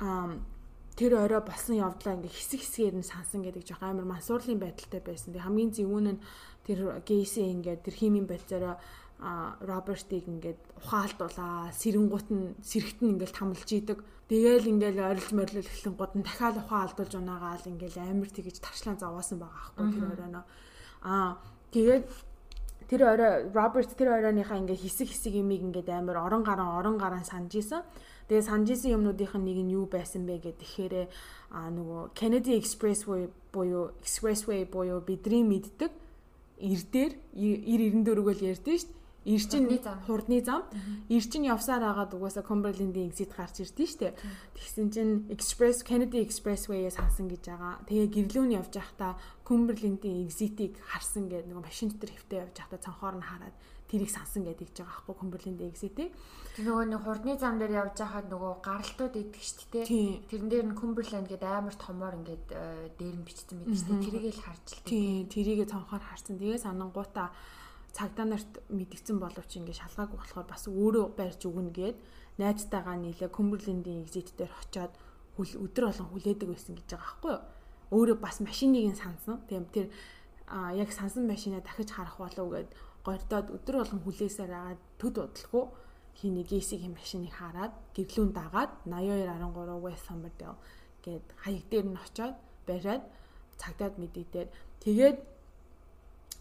Speaker 2: тэр орой болсон явдлаа ингээ хэсэг хэсгээр нь сансан гэдэг жоох амар мансуурлын байдалтай байсан. Тэг хамгийн зөвүүн нь тэр Гейси ингээ тэр химийн байцаараа а Робертыг ингээд ухаалтуулаа сэрэнгуут нь сэрэгт нь ингээд тамлж идэг. Тэгээл ингээд ойрлж морил эхлэн гууд нь дахиад ухаан алдуулж унаагаал ингээд амар тэгэж тарчлан заваасан байгаа аахгүй тэр оройно. А тэгээд тэр орой Роберт тэр оройныхаа ингээд хэсэг хэсэг юмыг ингээд амар орон гарan орон гарan санаж исэн. Тэгээ санаж исэн юмнуудынх нь нэг нь юу байсан бэ гэдэг тэгэхээр а нөгөө Kennedy Expressway буюу Expressway буюу бидний мэддэг эрдээр 90 94-г л ярьдэн шүү дээ Ирчин хурдны зам. Ирчин явсаар агаад угаасаа Cumberland-ийн exit гарч ирдэ штэ. Тэгсэн чинь Express Kennedy Expressway-ээс хасан гэж байгаа. Тэгээ гэрлүүн явж байхдаа Cumberland-ийн exit-ийг харсан гэдэг нэг машин дотор хөвтөө явж байхдаа цанхоор нь хараад тэрийг сансан гэдэг гэж байгаа байхгүй Cumberland-ийн exit-ийг.
Speaker 1: Тэг нөгөө нэг хурдны зам дээр явж байхад нөгөө гаралтууд идэг штэ тий. Тэрэн дээр нь Cumberland гэдэг амар томоор ингээд э, дээр нь бичсэн байдаг штэ. Тэрийг л харж л
Speaker 2: тий. Тэрийг цанхоор харсан. Тэгээ санангуудаа цагдаа нарт мэдгдсэн боловч ингэ шалгаагүй болохоор бас өөрөө барьж өгнө гэд найзтайгаа нийлээ Cumberland-ийн exit дээр очиод өдөр болгон хүлээдэг байсан гэж байгаа байхгүй юу. Өөрөө бас машиныг нь сансан. Тийм тэр яг сансан машинаа дахиж харах болов гэд гордоод өдөр болгон хүлээсээр агаад төд бодлохгүй хиний гейсигийн машиныг хараад гэрлүүн дагаад 8213 West Somerdale гээд хаяг дээр нь очиод бариад цагдаад мэдээдээр тэгээд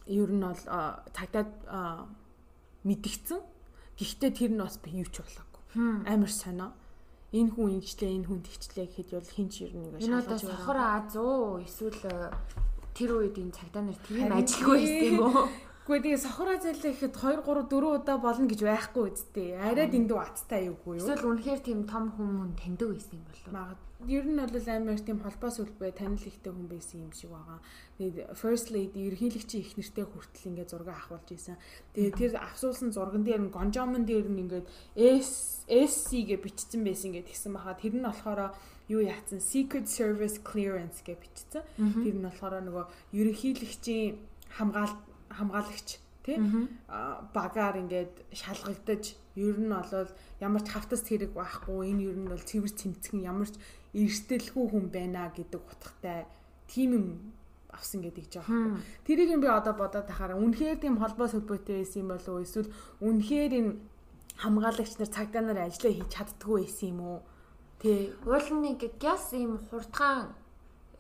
Speaker 2: ер нь бол цагдаад мэдгдсэн. Гэхдээ тэр нь бас би юу ч болоогүй. Амар сонио. Энэ хүн ингэчлээ, энэ хүн тэгчлээ гэхэд бол хин ч ер нь
Speaker 1: ингэ шалгаж байна. Энэ одоо сохор Аз уу эсвэл тэр үед энэ цагдаа нар тийм ажилгүй байсан юм уу? <laughs>
Speaker 2: Гэхдээ тэгээ сохороо зайлаа гэхэд 2 3 4 удаа болно гэж байхгүй үсттэй. Арай дэндүү аттай юугүй юу?
Speaker 1: Эсвэл үнэхээр тийм том хүмүүс таньдаг байсан юм болов уу?
Speaker 2: Магад. Ер нь бол амар тийм холбоо сүлбэ танил ихтэй хүн байсан юм шиг байгаа. Тэгээд first lady ерөнхийлөгчийн их нэртэй хүртэл ингээд зураг авахулж исэн. Тэгээд тэр авсуулсан зурган дээр нь гонжомон дээр нь ингээд S SC гэж бичсэн байсан ингээд тэгсэн баха. Тэр нь болохоор юу яатсан Secret Service Clearance гэж бичсэн. Тэр нь болохоор нөгөө ерөнхийлөгчийн хамгаалалт хамгаалагч тий? Багаар ингээд шалгагдаж ер нь бол ямар ч хавтас хэрэг байхгүй энэ ер нь бол цэвэр цэмцгэн ямар ч эрсдэлгүй хүн байна гэдэг утгатай тийм юм авсан гэдэг аахгүй. Тэрийг би одоо бодоод тахаараа үнэхээр тийм холбоо сөлбөөтэй байсан юм болов уу? Эсвэл үнэхээр энэ хамгаалагч нар цагдаа нар ажиллаа хийж чаддгүй байсан юм уу?
Speaker 1: Тэ уул нэг гяс ийм хурдхан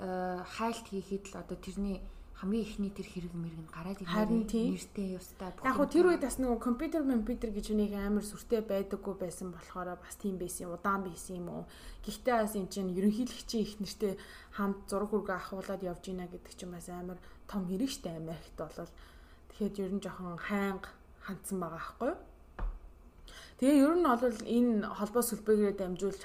Speaker 1: э, хайлт хийхэд л одоо тэрний хамгийн ихний тэр хэрэг мэрэг нь гараад
Speaker 2: ирнэ
Speaker 1: нэртэй ёстой.
Speaker 2: Яг хөө тэр үед бас нөгөө компьютер компьютер гэж үнийг амар сүртэй байдаггүй байсан болохоор бас тийм байсан удаан байсан юм уу. Гэхдээ бас эн чинь ерөнхийлөгчийн их нэртэй хамт зураг хүргээ ахуулаад явж гинэ гэдэг чинь бас амар том хэрэг штэ Америкт болол. Тэгэхээр ер нь жоохон хайнга хандсан байгаа байхгүй юу? Тэгээ ер нь бол энэ холбоо сүлбэгээр дамжуулж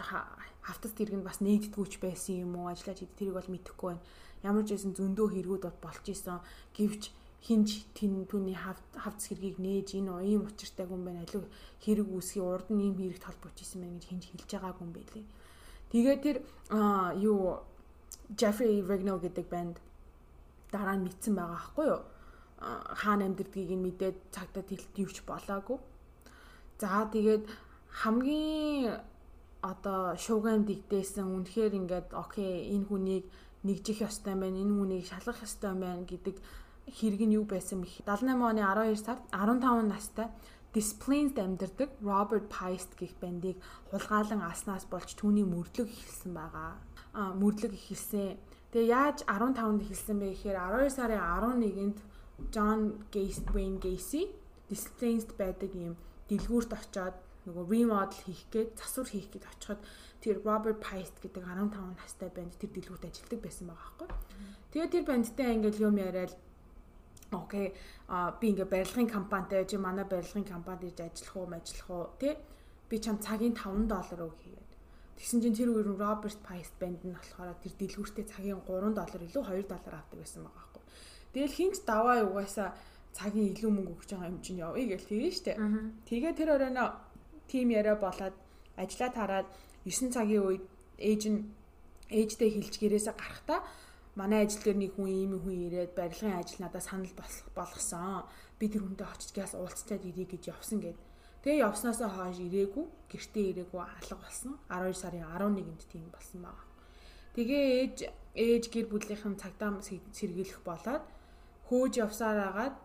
Speaker 2: хавтас тэрэг нь бас нэгддгүүч байсан юм уу ажиллаж тэрийг бол мэдэхгүй байна ямар ч байсан зөндөө хэрэгүүд бол болж исэн гэвч хинж тэн түүний хавц хэргийг нээж энэ ийм учиртай хүн байна алуу хэрэг үүсгий урд нь ийм хэрэгт холбогч исэн байна гэж хинж хэлж байгаагүй юм байлээ. Тэгээд тэр юу Jeffrey Regno гэдэг банд дараа нь мэдсэн байгаа аахгүй юу? хаана амьдэрдгийг нь мэдээд цагтаа тэлт юуч болоогүй. За тэгээд хамгийн одоо шууган дигдээсэн үнэхээр ингээд окей энэ хүнийг нэгжих ёстой байна энэ хүнийг шалгах ёстой байна гэдэг хэрэг нь юу байсан бэх 78 оны 12 сард 15 настай Disciplined амьдардаг Robert Paist гэх бандыг хулгаалan аснаас болж түүний мөрдлөг эхэлсэн байгаа. А мөрдлөг эхэлсэн. Тэгээ яаж 15-нд эхэлсэн бэ гэхээр 12 сарын 11-нд John Gacy Wayne Gacy Disciplined байдаг юм дэлгүүрт очоод нөгөө remodel хийх гээд засвар хийх гээд очиход тэр Robert Paist гэдэг 15 настай банд тэр дэлгүүрт ажилладаг байсан байгаа байхгүй. Тэгээд тэр бандтай ингээл юм яриад окей а би ингээ барилгын компанитай чи манай барилгын компанид ирж ажиллах уу ажиллах уу? Тий би чам цагийн 5 доллар өг хийгээд. Тэгсэн чинь тэр үеэр Роберт Пайст банд нь болохоор тэр дэлгүүртээ цагийн 3 доллар илүү 2 доллар авдаг байсан байгаа байхгүй. Тэгэл хинч даваа угаасаа цагийн илүү мөнгө өгч байгаа юм чинь явъя гэж тэгэн штэ. Тэгээ тэр оройно тим яриа болоод ажиллаа тараад 9 цагийн үед ээж нь ээжтэй хэлж гэрээсээ гарахтаа манай ажил дээр нэг хүн ийм хүн ирээд барилгын ажил надад санал болгосон. Би тэр хүнтэй очиж гяс уулзчаад ирье гэж явсан гэд. Тэгээ явснаасаа хойш ирээгүй, гэртээ ирээгүй алга болсон. 12 сарын 11-нд тийм болсон байгаа. Тэгээ ээж ээж гэр бүлийнхэн цагдаа сэргийлэх болоод хөөж явсаар агаад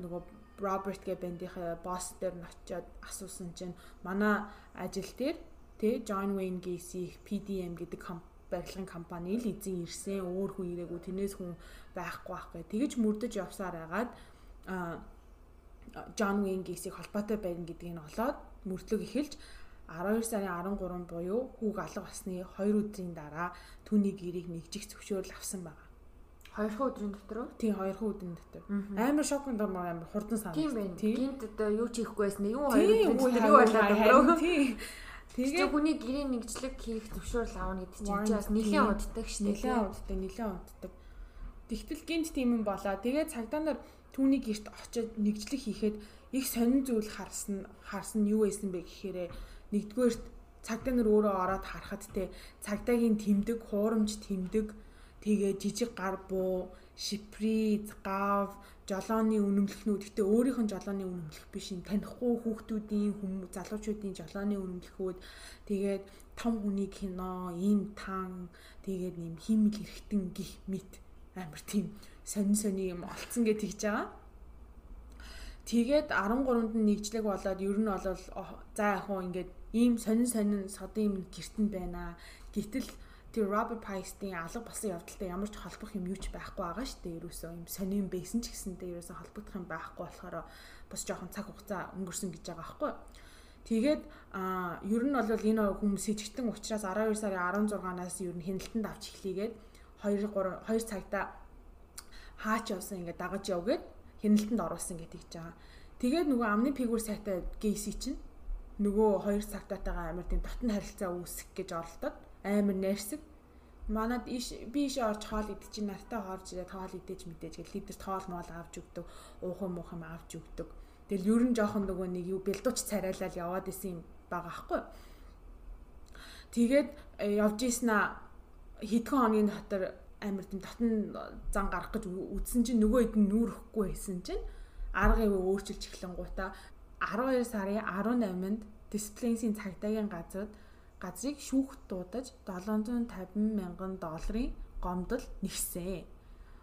Speaker 2: нөгөө Роберт гэ бандийнхаа босс дээр нь очиод асуусан чинь манай ажил дээр тэ John Wayne Gacy PDM гэдэг барилгын компани л эзэн ирсэн өөр хүн ирээгүй тэрнээс хүн байхгүй байх гэх. Тэгэж мөрдөж явсаар агаад Джон Вин гисийг холбоотой байна гэдгийг нь олоод мөрдлөг эхэлж 12 сарын 13 буюу хүүг алга басны 2 өдрийн дараа түүний гэрийг нэгжих зөвшөөрөл авсан байна.
Speaker 1: 2 өдрийн дотор уу?
Speaker 2: Тийм 2 өдрийн дотор. Амар шокнд амар хурдан санагдав.
Speaker 1: Тийм байна. Гинт одоо юу ч хийхгүй байсан. Юу 2 өдрийн дотор юу болоод өнгөрөө. Тийм. Тэгээ хүний гэрийн нэгжлэг хийх зөвшөөрөл аавна гэдэг чинь чи бас нэлээд уддаг
Speaker 2: дээ. Нэлээд уддаг, нэлээд уддаг. Тэгтэл гинт тийм юм болоо. Тэгээ цагдаа нар түүний гэрт очиод нэгжлэг хийхэд их сонин зүйл харсан харсан юу байсан бэ гэхээр нэгдүгээрт цагдаа нар өөрөө ороод харахад те цагдаагийн тэмдэг, хуурамч тэмдэг, тэгээ жижиг гар буу, шиприз, гав, жолооны үнэмлэхнүүд гэхдээ өөрийнх нь жолооны үнэмлэх биш. Энэ танихгүй хүүхдүүдийн хүмүүс залуучуудын жолооны үнэмлэхүүд тэгээд том хүний кино, ийм тан тэгээд нэм химэл эргэтэн гих мэт. Амар тийм сонин сони юм олцсон гэж тэгж байгаа. Тэгээд 13-нд нь нэгжлэг болоод ер нь бол за яг хуу ингээд ийм сонин сонин содын гертэн байна. Гэтэл тэр Роберт Пайстийн алга болсон явдалтай ямар ч холбох юм юу ч байхгүй байгаа шүү дээ. Ерөөсөө юм сонирн байсан ч гэсэндээ ерөөсөө холбогдох юм байхгүй болохоор бас жоохон цаг хугацаа өнгөрсөн гэж байгаа байхгүй. Тэгээд а ер нь бол энэ хүмүүс сэжигтэн учраас 12 сарын 16-наас ер нь хяналтанд авч эхлэгээд 2 3 2 цагта хаач явсан ингээд дагаж явгээд хяналтанд оруулсан гэж тэгж байгаа. Тэгээд нөгөө амны фигур сайтай гейси чинь нөгөө хоёр цагтаатайгаа амар тийм дотн харилцаа үүсгэх гэж оролдоод амар нэрсэг. Манад иш би иш орж хоол идэж чи нартай хоорж ирээд хоол идэж мэдээж гэл лидер тоол моол авч өгдөг уух юм уух юм авч өгдөг. Тэгэл ер нь жоохон нөгөө нэг юу бэлдууч царайлал яваад исэн юм байгаа хгүй тэгээд э, явж ийснэ хэдхэн хоногийн дотор амар тийм дотн зан гарах гэж үдсэн чинь нөгөө хэд нүүрэхгүй байсан чинь аргыг өөрчилж эхлэн гута 12 сарын 18-нд дисциплинсийн цагдаагийн газрууд газрыг шүүхт дуудаж 750 мянган долларын гомдол нэгсэн.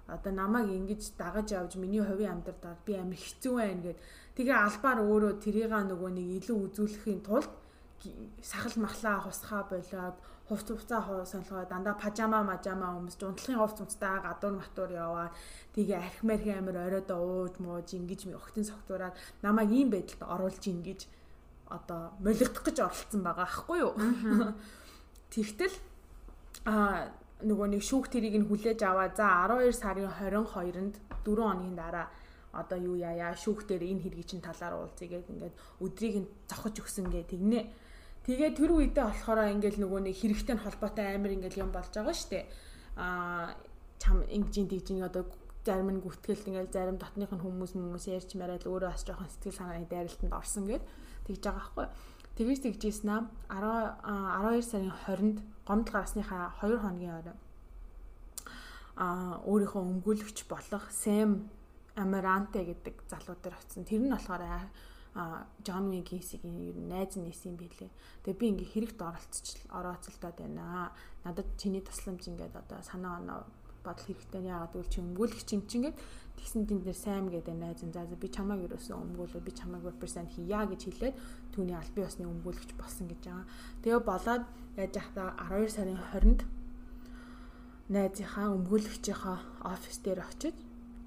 Speaker 2: Одоо намайг ингэж дагаж явж миний хувийн амьдралд би амар хэцүү байна гэд тэгээ албаар өөрөө тэрийга нөгөө нэг илүү үзүүлэхийн тулд сахал махлаа хусхаа болоод хувц хувцаа солгоо дандаа пажама мажама өмсч унтлахын хувц хувцтай гадуур матуур яваад тэгээ арх марх амир оройдоо ууж мууж ингэж охтын согтуураад намайг ийм байдалд оруулж ингэж одоо молигдох гэж оролцсон байгаа аахгүй юу. <laughs> Тэгтэл а нөгөө нэг шүүх тэрийг нь хүлээж аваа. За 12 сарын 22-нд 4 хоногийн дараа одоо юу яая шүүх дээр энэ хэргийг чинь талаар уулзъя гэд ингээд өдрийг нь зохиж өгсөн гэ тэгнэ. Тэгээ тэр үедээ болохоор ингээд нөгөө нэг хэрэгтэй холбоотой амир ингээд юм болж байгаа штэ. А чам ингэж тэгж одоо зарим нь гүтгэлт ингээл зарим дотных нь хүмүүс хүмүүс ярьж мараад өөрөө бас жоохон сэтгэл санааны дайралтанд орсон гэд тэгж байгаа байхгүй. Тэгэж тэгжсэн аа 12 сарын 20-нд гомдол гарсныхаа 2 хоногийн орой а өөрийнхөө өмгөөлөгч болох Сэм Амаранте гэдэг залуу дээр очсон. Тэр нь болохоор Джон Уин Гейсигийн ер нь найз нээсэн юм билээ. Тэгээ би ингээ хэрэгт оролцож орооцолдоод байна. Надад чиний тусламж ингээд одоо санаа оноо бодол хэрэгтэй яагаад гэвэл чи өмгөөлөгч юм чинь ингээд тэгсэн тэн дээр сайн гэдэг найз нь за би чамайг ерөөсөө өмгөөлөө би чамайг represent хийя гэж хэлээд түүний аль бие усны өмгөөлөгч болсон гэж байгаа. Тэгээ болоод яаж яхаа 12 сарын 20-нд найзынхаа өмгөөлөгчийнхаа офис дээр очиж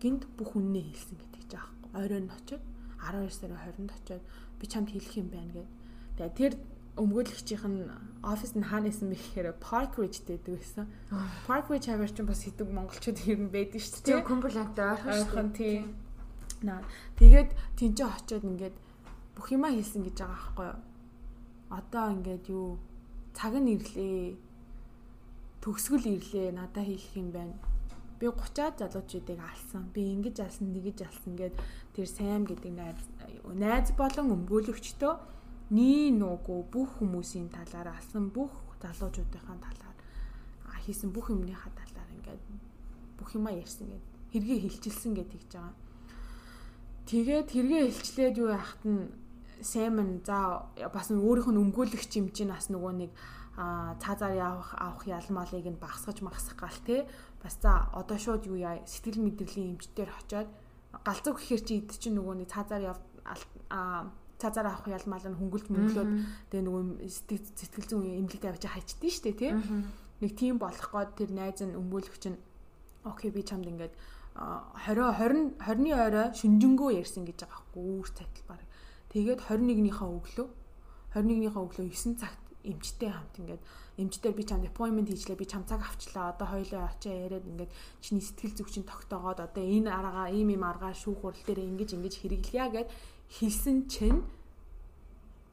Speaker 2: гинт бүх үннээ хэлсэн гэдэг жаахгүй. Оройн очиж 12 сарын 20-нд очиод би чамд хэлэх юм байна гэд. Тэгээ тэр өмгөөлөгчийнх нь офис нь хаана исэн бэ гэхээр Park Ridge дэдэг байсан. Park Ridge хавар чинь бас хэдэг монголчууд ер нь байдаг шүү дээ.
Speaker 1: Cumberland ойрхон
Speaker 2: тий. Наа тэгээд тэнцээ очиод ингээд бүх юмаа хэлсэн гэж байгаа байхгүй юу? Одоо ингээд юу цаг нь ирлээ. Төгсгөл ирлээ. Надаа хийх юм байна би 30-аад залуучуудыг алсан. Би ингэж алсан, тэгэж алсан гэд тэр сайн гэдэг найз найз болон өмгөөлөгчтөө nii нуугүй бүх хүмүүсийн талаар алсан бүх залуучуудынхаа талаар хийсэн бүх юмныхаа талаар ингээд бүх юмаа ярьсан гэд хэрэгээ хилчилсэн гэд тэгж байгаа. Тэгээд хэрэгээ хилчлээд юу яхад нь Саймон за бас өөрийнх нь өмгөөлөгч юм чинь бас нөгөө нэг цаазаар явах авах ялмалыг нь багсгаж магсах гал те бас за одоо шууд юу яа сэтгэл мэдрэлийн эмчтэр очиод галзуу гэхэр чи эд чинь нөгөө нэг цаазаар яв а цаазаар авах ялмал нь хөнгөлж мөнгөлөөд тэгээ нөгөө сэтгэл зүйн эмнэлэгт авч хайчдээ штэ тий? Нэг тийм болох гээд тэр найз нь өмгөөлөгч нь окей би чамд ингээд 20 20 20-ны орой шүнжэнгөө ярьсан гэж байгаа байхгүй үүр цайтал баг тэгээд 21-ийнхаа өглөө 21-ийнхаа өглөө 9 цагт эмчтэй хамт ингээд эмчтэй би чамд appointment хийчлээ би чам цаг авчлаа одоо хоёлоо очоо яриад ингээд чиний сэтгэл зүг чинь тогтоогоод одоо энэ аргаа ийм ийм аргаа шүүх хурал дээр ингэж ингэж хэрэглэе гэд хэлсэн чинь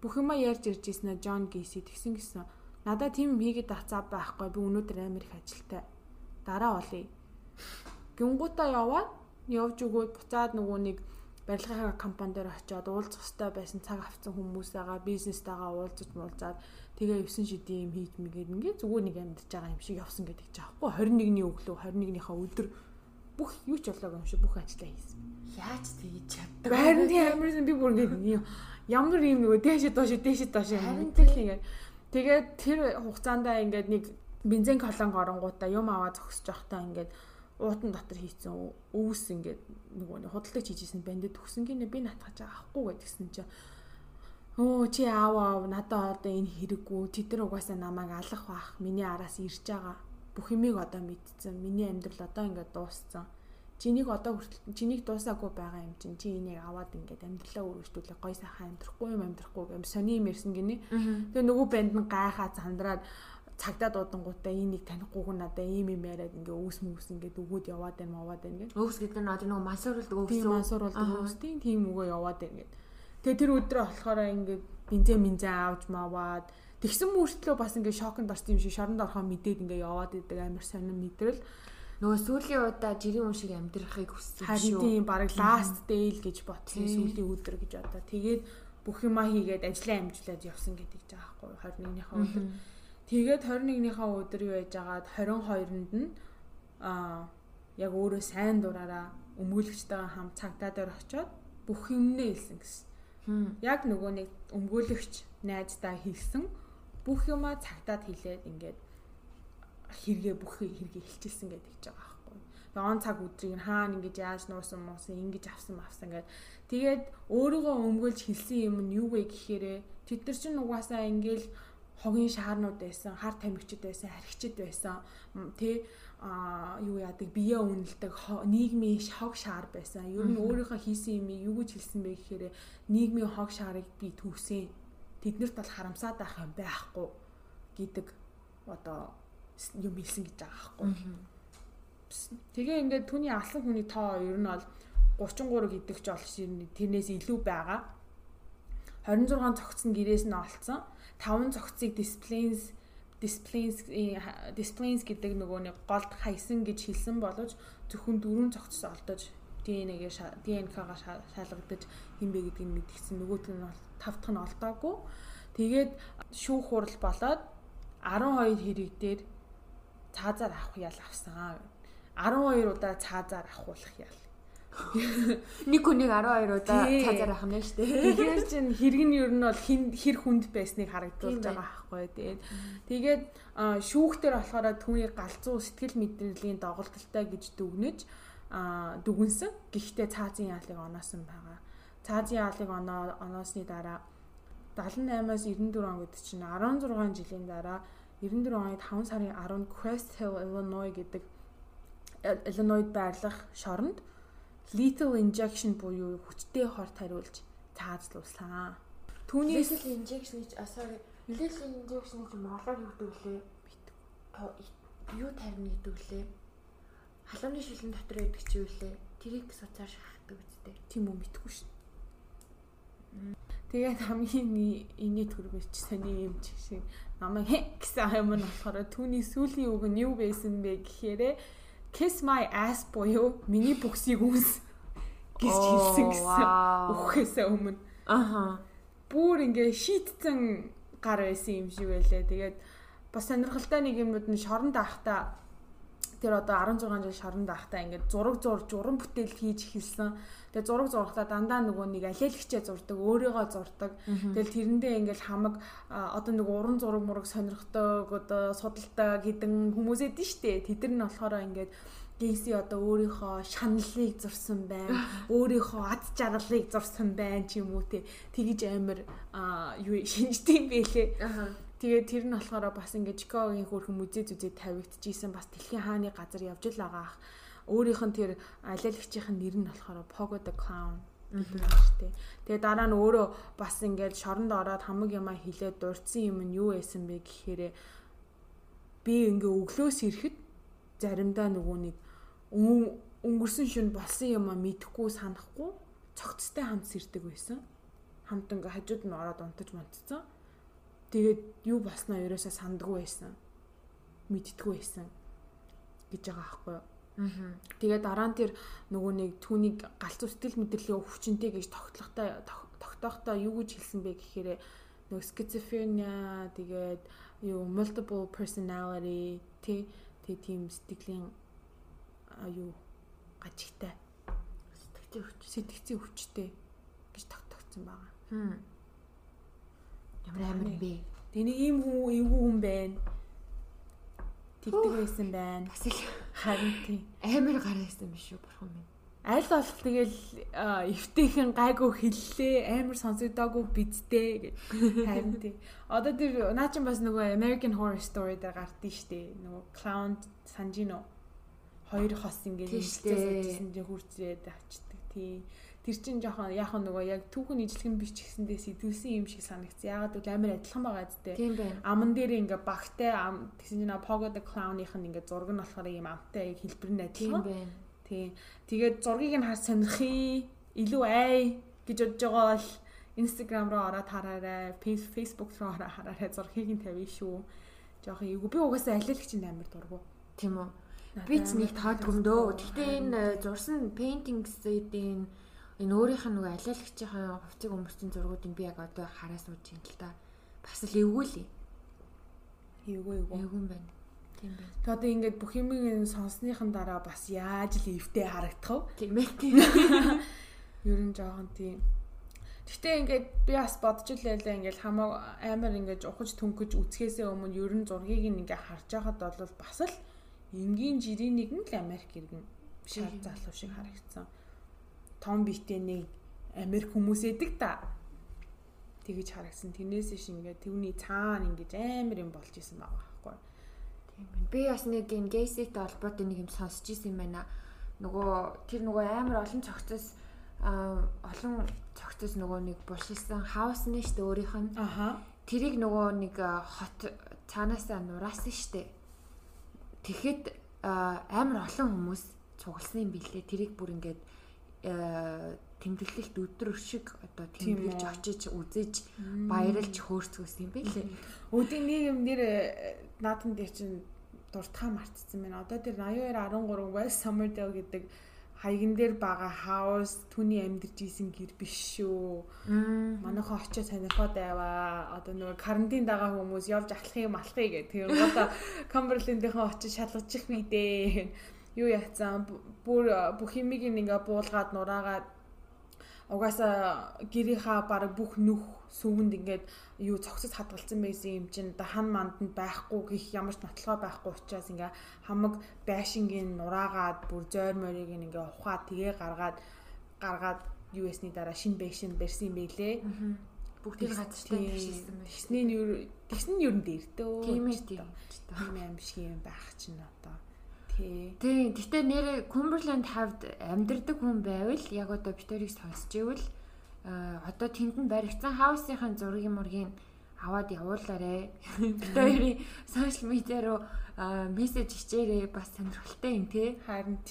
Speaker 2: бүх юма ярьж ирж ирсэн Джон Гейси тэгсэн гисэн надад тийм хийгээд ацаа байхгүй би өнөөдөр Америк ажилтай. Дараа болъё гингуудаа яваад явж өгөөд буцаад нөгөө нэг барилгын компани дээр очиод уулзах хэрэгтэй байсан цаг авсан хүмүүсээгаа бизнестэйгээ уулзаж муулзаад тэгээ 9 шидийн юм хийж мэгээд ингээ зүгээр нэг амьдж байгаа юм шиг явсан гэдэг чинь аахгүй. 21-ний өглөө 21-ийнхаа өдөр бүх юу ч болоог юм шиг бүх ажлаа хийсэн.
Speaker 1: Яаж тэгж чаддаг?
Speaker 2: Харин тийм амарсан би бүр ингээ ямар юм нөгөө дээшээ доош дээшээ доош ингээ. Тэгээд тэр хугацаанд ингээд нэг бензин колонг оронгуудаа юм аваа зогсож явахдаа ингээд уутан дотор хийцэн өвс ингээд нөгөө худалдаж хийжсэн бандд төгсөн гинэ би натгаж авахгүй гэдгсэн чинь Өө чи аав аав надад одоо энэ хэрэггүй. Тэд нар угаасаа намайг алах бах. Миний араас ирж байгаа. Бүх юмыг одоо мэдсэн. Миний амьдрал одоо ингээд дууссан. Чинийг одоо хүртэл чинийг дуусаагүй байгаа юм чинь чи энийг аваад ингээд амьдралаа өргөжтүүлээ. Гой сайхан амьдрахгүй юм амьдрахгүй гэм сони юм ярьсан гинэ. Тэгээ нөгөө банд нь гайхаа зандраад цагдаа дуудангуудаа энийг танихгүйг надаа ийм юм яриад ингээ өөс мөс ингээ өгөөд яваад байна маваад байна гэх.
Speaker 1: Өөс гэдэг нь одоо нөгөө мансууруулдаг өөс.
Speaker 2: Тийм мансууруулдаг өөс тийм өгөө яваад байна гэдэг Тэгээ тэр өдрөө болохоор ингээд бензин бензин аавж маваад тэгсэн мөртлөө бас ингээд шоконд орсон юм шиг шоронд орохоо мэдээд ингээд яваад идэг амар сонир мэдрэл
Speaker 1: нөгөө сүүлийн удаа жирийн хүн шиг амьдрахыг хүссэн
Speaker 2: шүү. Харин тийм баг last day л гэж ботсон сүүлийн өдөр гэж одоо тэгээд бүх юмаа хийгээд ажлаа амжуулаад явсан гэдэг ч аахгүй 21-ийнхаа өдөр. Тэгээд 21-ийнхаа өдөр юу яж агаад 22-нд нь аа яг өөрөө сайн дураараа өмгөөлөгчтэйгээ хамт цагдаа дээр очиод бүх юмнээ хэлсэн гэсэн. Яг нөгөө нэг өмгөөлөгч найздаа хэлсэн бүх юмаа цагтаад хэлээд ингээд хэрэгээ бүх хэрэгээ хэлчихсэн гэдэг ч байгаа байхгүй. Тэгээ он цаг өдрийг хаана ингэж яаж нуусан муусан ингэж авсан авсан гэдэг. Тэгээд өөрийгөө өмгөөлж хэлсэн юм нь юу вэ гэхээр тэд нар чинь угаасаа ингээл хогийн шаарнууд байсан, хар тамхичд байсан, харигчд байсан. Тэ а юу яадаг бие үнэлдэг нийгмийн хог шаар байсан. Ер нь өөрийнхөө хийсэн юм юу гэж хэлсэн бэ гэхээр нийгмийн хог шаарыг би түүсэн. Тэднэрт бол харамсаад байх юм байхгүй гэдэг одоо юм хэлсэн гэж байгаа байхгүй. Тэгээ ингээд түүний алсан хүний тоо ер нь бол 33 гэдэг ч олж тэрнээс илүү байгаа. 26 цогц нь гэрээс нь олцсон. 5 цогцыг disciplines disciplines disciplines гэдэг нөгөө нэг голд хайсан гэж хэлсэн боловч зөвхөн дөрвөн цогцос олдож ДНХ-гээ ДНХ-га шалгагдаж хинбэ гэдгийг мэдгдсэн нөгөөт нь бол тав дахь нь олдоогүй. Тэгээд шүүх хурал болоод 12 хэрэг дээр цаазаар авах ял авсан. 12 удаа цаазаар авахулах ял. <laughs>
Speaker 1: Нэг хүнийг 12 удаа цаазаар авах нь шүү дээ. <laughs>
Speaker 2: Тэгэхээр чин хэрэг нь ер нь бол хэр хүнд байсныг харагдуулж байгаа байхгүй. Тэгээд тэгээд шүүхтэр болохоор түүний галзуу сэтгэл мэдрэлийн доголдолтой гэж дүгнэж дүгнсэн. Гэхдээ цаазын яалыг оноосон байгаа. Цаазын яалыг оноо оноосны дараа 78-аас 94 он гэдэг чинь 16 жилийн дараа 94 оны 5 сарын 10-нд Crest Hill, Illinois гэдэг Illinois байрлах шоронд lethal injection буюу хүчтэй хорт хариулж цаазлуулсан.
Speaker 1: Түүний lethal injection гэж асаа lethal injection гэж монголоор юу гэдэг вэ? Юу тарина гэдэг вэ? Халамжны шилэн дотор байдаг чи юу лээ? Тэрийг суцаар шахдаг үстэй.
Speaker 2: Тийм үү мэдгүй шин. Тэгээд хамгийн инээ төргөч сони юм шиг намайг гэсэн юм нь болохоор түүний сүүлийн үг нь юу байсан бэ гэхээр kiss my ass буюу миний бүксийг үүс гэж хэлсэн гэсэн. Үхэхээс өмнө.
Speaker 1: Аха.
Speaker 2: Бүр ингээ шийтцэн гар байсан юм шиг байлаа. Тэгээд бас сонирхолтой нэг юмуд нь шоронд ахта тэр одоо 16 жил шоронд ахта ингээд зураг зурж уран бүтээл хийж эхэлсэн. Тэгээ зураг зурхтаа дандаа нөгөө нэг алиалагчаа зурдаг, өөрийгөө зурдаг. Тэгэл тэрэндээ ингээл хамаг одоо нэг уран зураг мураг сонирхдаг, одоо судалдаг гэдэг хүмүүс эдэн штэ. Тэд нар нь болохоор ингээд Гейси одоо өөрийнхөө шаналлыг зурсан байна. <gasps> Өөрийнхөө ад жаргалыг зурсан байна ч юм уу те. Тэгэж амар юу <laughs> шинжтэй юм бэлээ. Тэгээд тэр нь болохоор бас ингээд Чикагогийн хөрхөн музей зүзээ тавигдчихсэн бас дэлхийн хааны газар явж л байгаа ах өөрийнх нь тэр алиалагчийн нэр нь болохоор Pogo the Clown гэдэг дээ. Тэгээ дараа нь өөрөө бас ингээд шоронд ороод хамаг юмаа хилээд дурдсан юм нь юу байсан бэ гэхээр би ингээ өглөөс ирэхэд заримдаа нөгөө нэг өнгөрсөн шөнө болсон юмаа мэдэхгүй санахгүй цогцтой хамт сэрдэг байсан. Хамт ингээ хажууд нь ороод унтаж мунтцсан. Тэгээд юу болсноо ерөөсөө сандгүй байсан. Мэддэггүй байсан гэж байгаа аахгүй юу? Тэгээ дараа нь тэр нөгөө нэг түүнийг галзуу сэтгэл мэдрэлийн өвчнөд гэж тогтлохтой тогтоохтой юу гэж хэлсэн бэ гэхээр нөгөө schizophrenia тэгээд юу multiple personality тий тий тийм сэтгэлийн юу гажигтай
Speaker 1: сэтгцийн өвч
Speaker 2: сэтгцийн өвчтэй гэж тогтогдсон байгаа.
Speaker 1: Ямар амар бэ?
Speaker 2: Тэний ийм хүн эвгүй хүн байна тэгдэг байсан байна.
Speaker 1: Бас их
Speaker 2: харин тийм.
Speaker 1: Амар гараасан биш үү бурхан минь.
Speaker 2: Аль бол тэгэл эвтэйхэн гайгүй хэллээ амар сонсогдоогүй бидтэй гэж харин тийм. Одоо тэр наа чин бас нөгөө American Horror Story дээр гардыг штэ. Нөгөө clown санжино хоёр хос ингээд
Speaker 1: нэжлээсэн
Speaker 2: чинь хурцээд авчдаг тий. Тэр чинь жоохон яг нөгөө яг түүхэн ижлэгэн гэсэндээ сэтгүүлсэн юм шиг санагдсан. Ягаад гэвэл амар адилхан байгаа зү.
Speaker 1: Байна.
Speaker 2: Аман дээр ингээ багтай ам тэгсэн чинь Pogo the Clown-ийнх нь ингээ зураг нь болохоор юм амтай хэлбэр нь адилхан.
Speaker 1: Тийм.
Speaker 2: Тэгээд зургийг нь хар сонирхъя. Илүү ай гэж бодож байгаа бол Instagram руу ороод хараарай. Facebook руу ороод хараарай. Зургийг нь тавья шүү. Жохон эйгүү. Би угаасаа алиалагч амар дургу.
Speaker 1: Тийм үү. Би ч нэг таадгүй юм дөө. Гэхдээ энэ зурсан paintings-ийн энэ өөрийнх нь нөгөө алиалагчийн хувцыг өмөрсөн зургуудыг би яг одоо хараа сууж юм л та. Бас л эвгүй л.
Speaker 2: Эвгүй эвгүй.
Speaker 1: Эвгүй байна. Тийм байна.
Speaker 2: Тэгээ одоо ингээд бүх юм сонссныхан дараа бас яаж л эвтэй харагдах
Speaker 1: вэ? Тийм ээ. <laughs>
Speaker 2: Ер нь жоохон тийм. Гэхдээ ингээд би бас бодож байлаа ингээд хамаа амар ингээд ухаж төнгөж үцгээсээ өмнө ер нь зургийг ингээд харж байхад бол бас л энгийн жирийн нэгэн л Америк иргэн шал залуу шиг харагдсан том биетэй нэг Америк хүмүүс эдэг та. Тэгэж харагсан. Тэрнээс иш ингээд түүний цаана ингэж амар юм болж исэн байгаа байхгүй.
Speaker 1: Тийм байна. Би бас нэг юм гейсэтэй холбоотой нэг юм сонсч исэн юм байна. Нөгөө тэр нөгөө амар олон цогцос олон цогцос нөгөө нэг булшилсан хаус нь штэ өөрийнх нь.
Speaker 2: Аха.
Speaker 1: Тэрийг нөгөө нэг хот цаанаасаа нураасан штэ. Тэгэхэд амар олон хүмүүс цугласан юм билээ. Тэрийг бүр ингээд тэмдэглэлт өдөр шиг одоо тэмдэглэж очиж үзэж баярлж хөөрцгөөс юм бэ лээ.
Speaker 2: Өдний нэг юм нэр наадхан дээр чинь дуртахаа мартсан байна. Одоо тэр 82 13 West Sommerdale гэдэг хаяган дээр байгаа хаус түүний амьдарч исэн гэр биш шүү. Манайхаа очиж сонирхоод байваа. Одоо нөгөө карантин дагаа хүмүүс явж ахлахыг малахыг гэх. Тэр одоо Камберлендийнхаа <laughs> очиж шалгачих вэ дээ. Юу яцсан бүр бүх юмыг ингээ буулгаад нураагаад угаасаа гэрийнхаа баг бүх нүх сүвэнд ингээд юу цогцос хадгалсан байсан юм чинь да хан манданд байхгүй гих ямар ч нотлогоо байхгүй учраас ингээ хамаг байшингийн нураагаад бүр зойр морийг ингээ ухаад тгээ гаргаад гаргаад US-ний дараа шин байшин барьсан байлээ.
Speaker 1: Бүгдийг газартай тэгшсэн
Speaker 2: байна. Тэгсний нь юу тэгсэн нь юу н дээртөө.
Speaker 1: Тийм ээ тийм.
Speaker 2: Тийм аим шиг юм байх чинь одоо
Speaker 1: Тий. Гэтэ нэр Cumberland хавьд амьдардаг хүн байвал яг одоо битэрийг сонсч ивэл одоо тэнд нь баригдсан хаусынхаа зургийн мургийн аваад явуулаарэ. Битэрийн сошиал медиа руу мессеж хичээрээ бас сонирхолтой юм те.
Speaker 2: Харин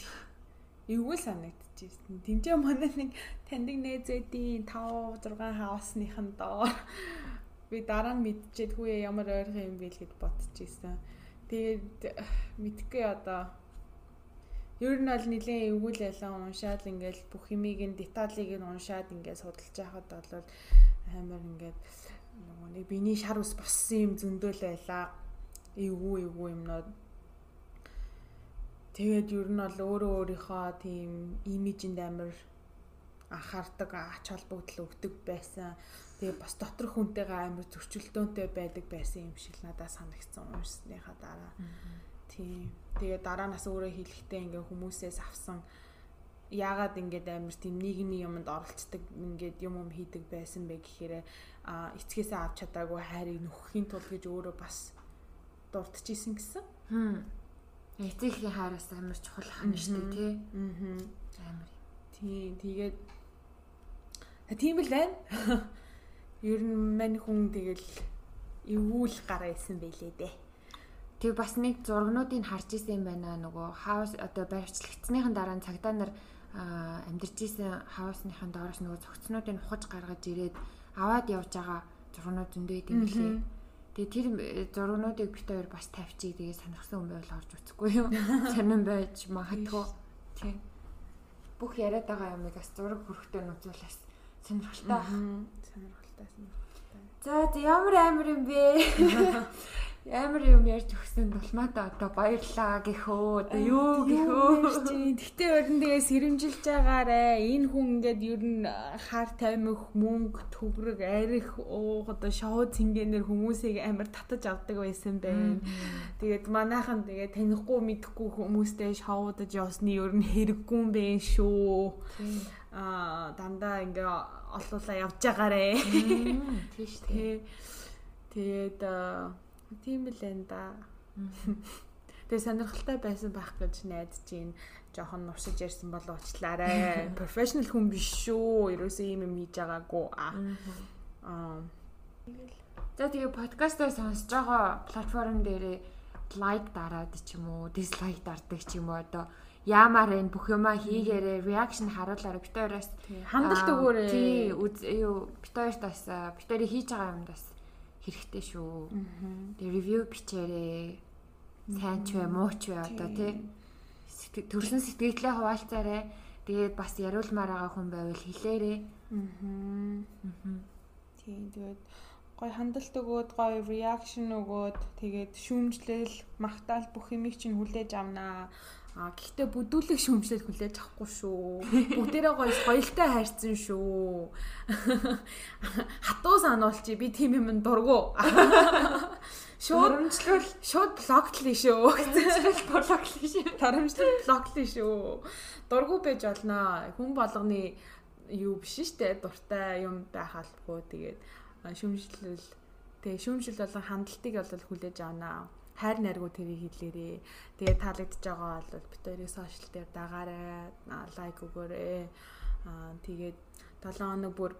Speaker 2: эвгүй санагдчихсэн. Тинчээ манай нэг таньдаг нээзэдийн 5 6 хаусныхан доор <laughs> би дараа нь мэдчихэд хүүе ямар ойрхон юм бэ л гэд бодчихсон. Тэгээд <sighs> мэдхгүй одоо ер нь бол нэлийн эвгүүл ялан уншаад ингээл бүх юмыг нь деталийг нь уншаад ингээд судалж байхад бол амар ингээд нөгөө нэг биний шар ус боссон юм зөндөөл байлаа. Эвгүй эвгүй юмнууд Тэгээд ер нь бол өөрөө өөрийнхөө тийм имижинд амар анхаардаг, ач холбогдол өгдөг байсан. Тэгээ бас доторх хүнтэйгээ амар зөрчилдөөнтэй байдаг байсан юм шиг надад санагдсан уурсныхаа дараа. Тийм. Тэгээ дараа нас өөрөө хэлэхдээ ингээ хүмүүсээс авсан яагаад ингээд амар тийм нийгмийн юмд оролцдог ингээд юм юм хийдэг байсан бэ гэхээр а эцгээсээ авч чадаагүй хайрыг нөхөхийн тулд гэж өөрөө бас дурдчихсэн гэсэн.
Speaker 1: Хм. Эцгийн хайраас амар чухал хань шүү дээ тий.
Speaker 2: Аа. Амар. Тийм. Тэгээд тийм л байна. <laughs> Ер нь мань хүн тэгэл эвүүл гараа исэн байлээ дээ.
Speaker 1: Тэг бас нэг зургнуудыг харж исэн байна нөгөө хаус одоо барьцлагдсныхан дараа цагдаа нар амьдарч исэн хаусныхан доороос нөгөө цогцнуудыг ухаж гаргаж ирээд аваад явж байгаа зургнууд зөндөө идэм билээ. Тэгээ тэр зургнуудыг бит хоёр бас тавьчих тэгээ сонирхсан хүн байвал орж үзэхгүй юу? <laughs> Сонирн байж магадгүй. Тийм. Бүх яриад байгаа юмыг бас зураг хөрөхтэй нууцлаас сонирхолтой.
Speaker 2: Сонирхолтой
Speaker 1: сонирхолтой. За ямар амар юм бэ? <laughs> Амар юм ярьж өгсөн тулмаата одоо баярлаа гэхөө. Одоо юу гэхөө.
Speaker 2: Гэтэ өрн тэгээ сэрэмжилж байгаарэ. Энэ хүн ингээд ер нь хар таймх мөнгө төгрөг арих уух одоо шоу цэнгэнээр хүмүүсийг амар татаж авдаг байсан байна. Тэгээд манайхан тэгээ танихгүй мэдхгүй хүмүүстэй шоудаж явсны ер нь хэрэггүй юм бэ шүү. Аа дандаа ингээ олуулаа явж байгаарэ.
Speaker 1: Тийш тий.
Speaker 2: Тэгээд Тийм энэ да. Тэгээ сонирхолтой байсан байх гэж найдаж байна. Жохон нуршиж ярьсан болов уучлаарай. Professional хүн биш шүү. Ерөөсөө ийм юм хийж байгаагүй. Аа.
Speaker 1: За тэгээ подкастаа сонсож байгаа платформ дээрээ лайк дараад ч юм уу, дизлайк дардаг ч юм уу одоо яамаар энэ бүх юмаа хийгээрээ реакшн харуулаарай битээрээс
Speaker 2: хандлт өгөөрэй.
Speaker 1: Тий, юу битээрээс бас битээрээ хийж байгаа юм бас хэрэгтэй шүү. Тэгээ ревю бичээрэй. Сайн ч вэ, муу ч вэ одоо тий. Төрсөн сэтгэлээ хуваалцаарай. Тэгээд бас яриулмаар байгаа хүн байвал хэлээрэй.
Speaker 2: Аа. Тийм тэгээд гой хандлт өгөөд гой реакшн өгөөд тэгээд шүүмжлэл магтаал бүх юмыг чинь хүлээж авнаа. А гэхдээ бүдүүлэг шөмжлөл хүлээж авахгүй шүү. Бүгдээрээ гоё соёлтой хайрцсан шүү. Хатуу сануулчи би тийм юм дургу. Шууд шууд блоклээ шүү.
Speaker 1: Тарамжлал блоклээ шүү.
Speaker 2: Тарамжлал блоклээ шүү. Дургу байж олноо. Хүн болгоны юу биш штэ дуртай юм байх албагүй тэгээд шөмжлөл тэгээ шөмжлөл болон хандлтыг бол хүлээж авнаа хайр найргуу тэрийг хэлээрээ. Тэгээ таалагдж байгаа бол бит хоёрыг сошиал дээр дагаарай, лайк өгөөрэй. Аа тэгээд 7 хоног бүр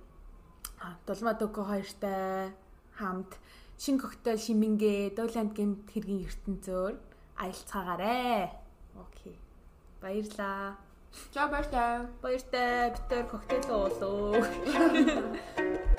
Speaker 2: Дулмаа дөкө хоёртай хамт шин коктейл шимингээ Дууланд гэмт хэргийн ертөнцөөр аялцгаагаарэ. Окей. Баярлаа.
Speaker 1: За баярлалаа.
Speaker 2: Баяртай битэр коктейл уулуу. <laughs>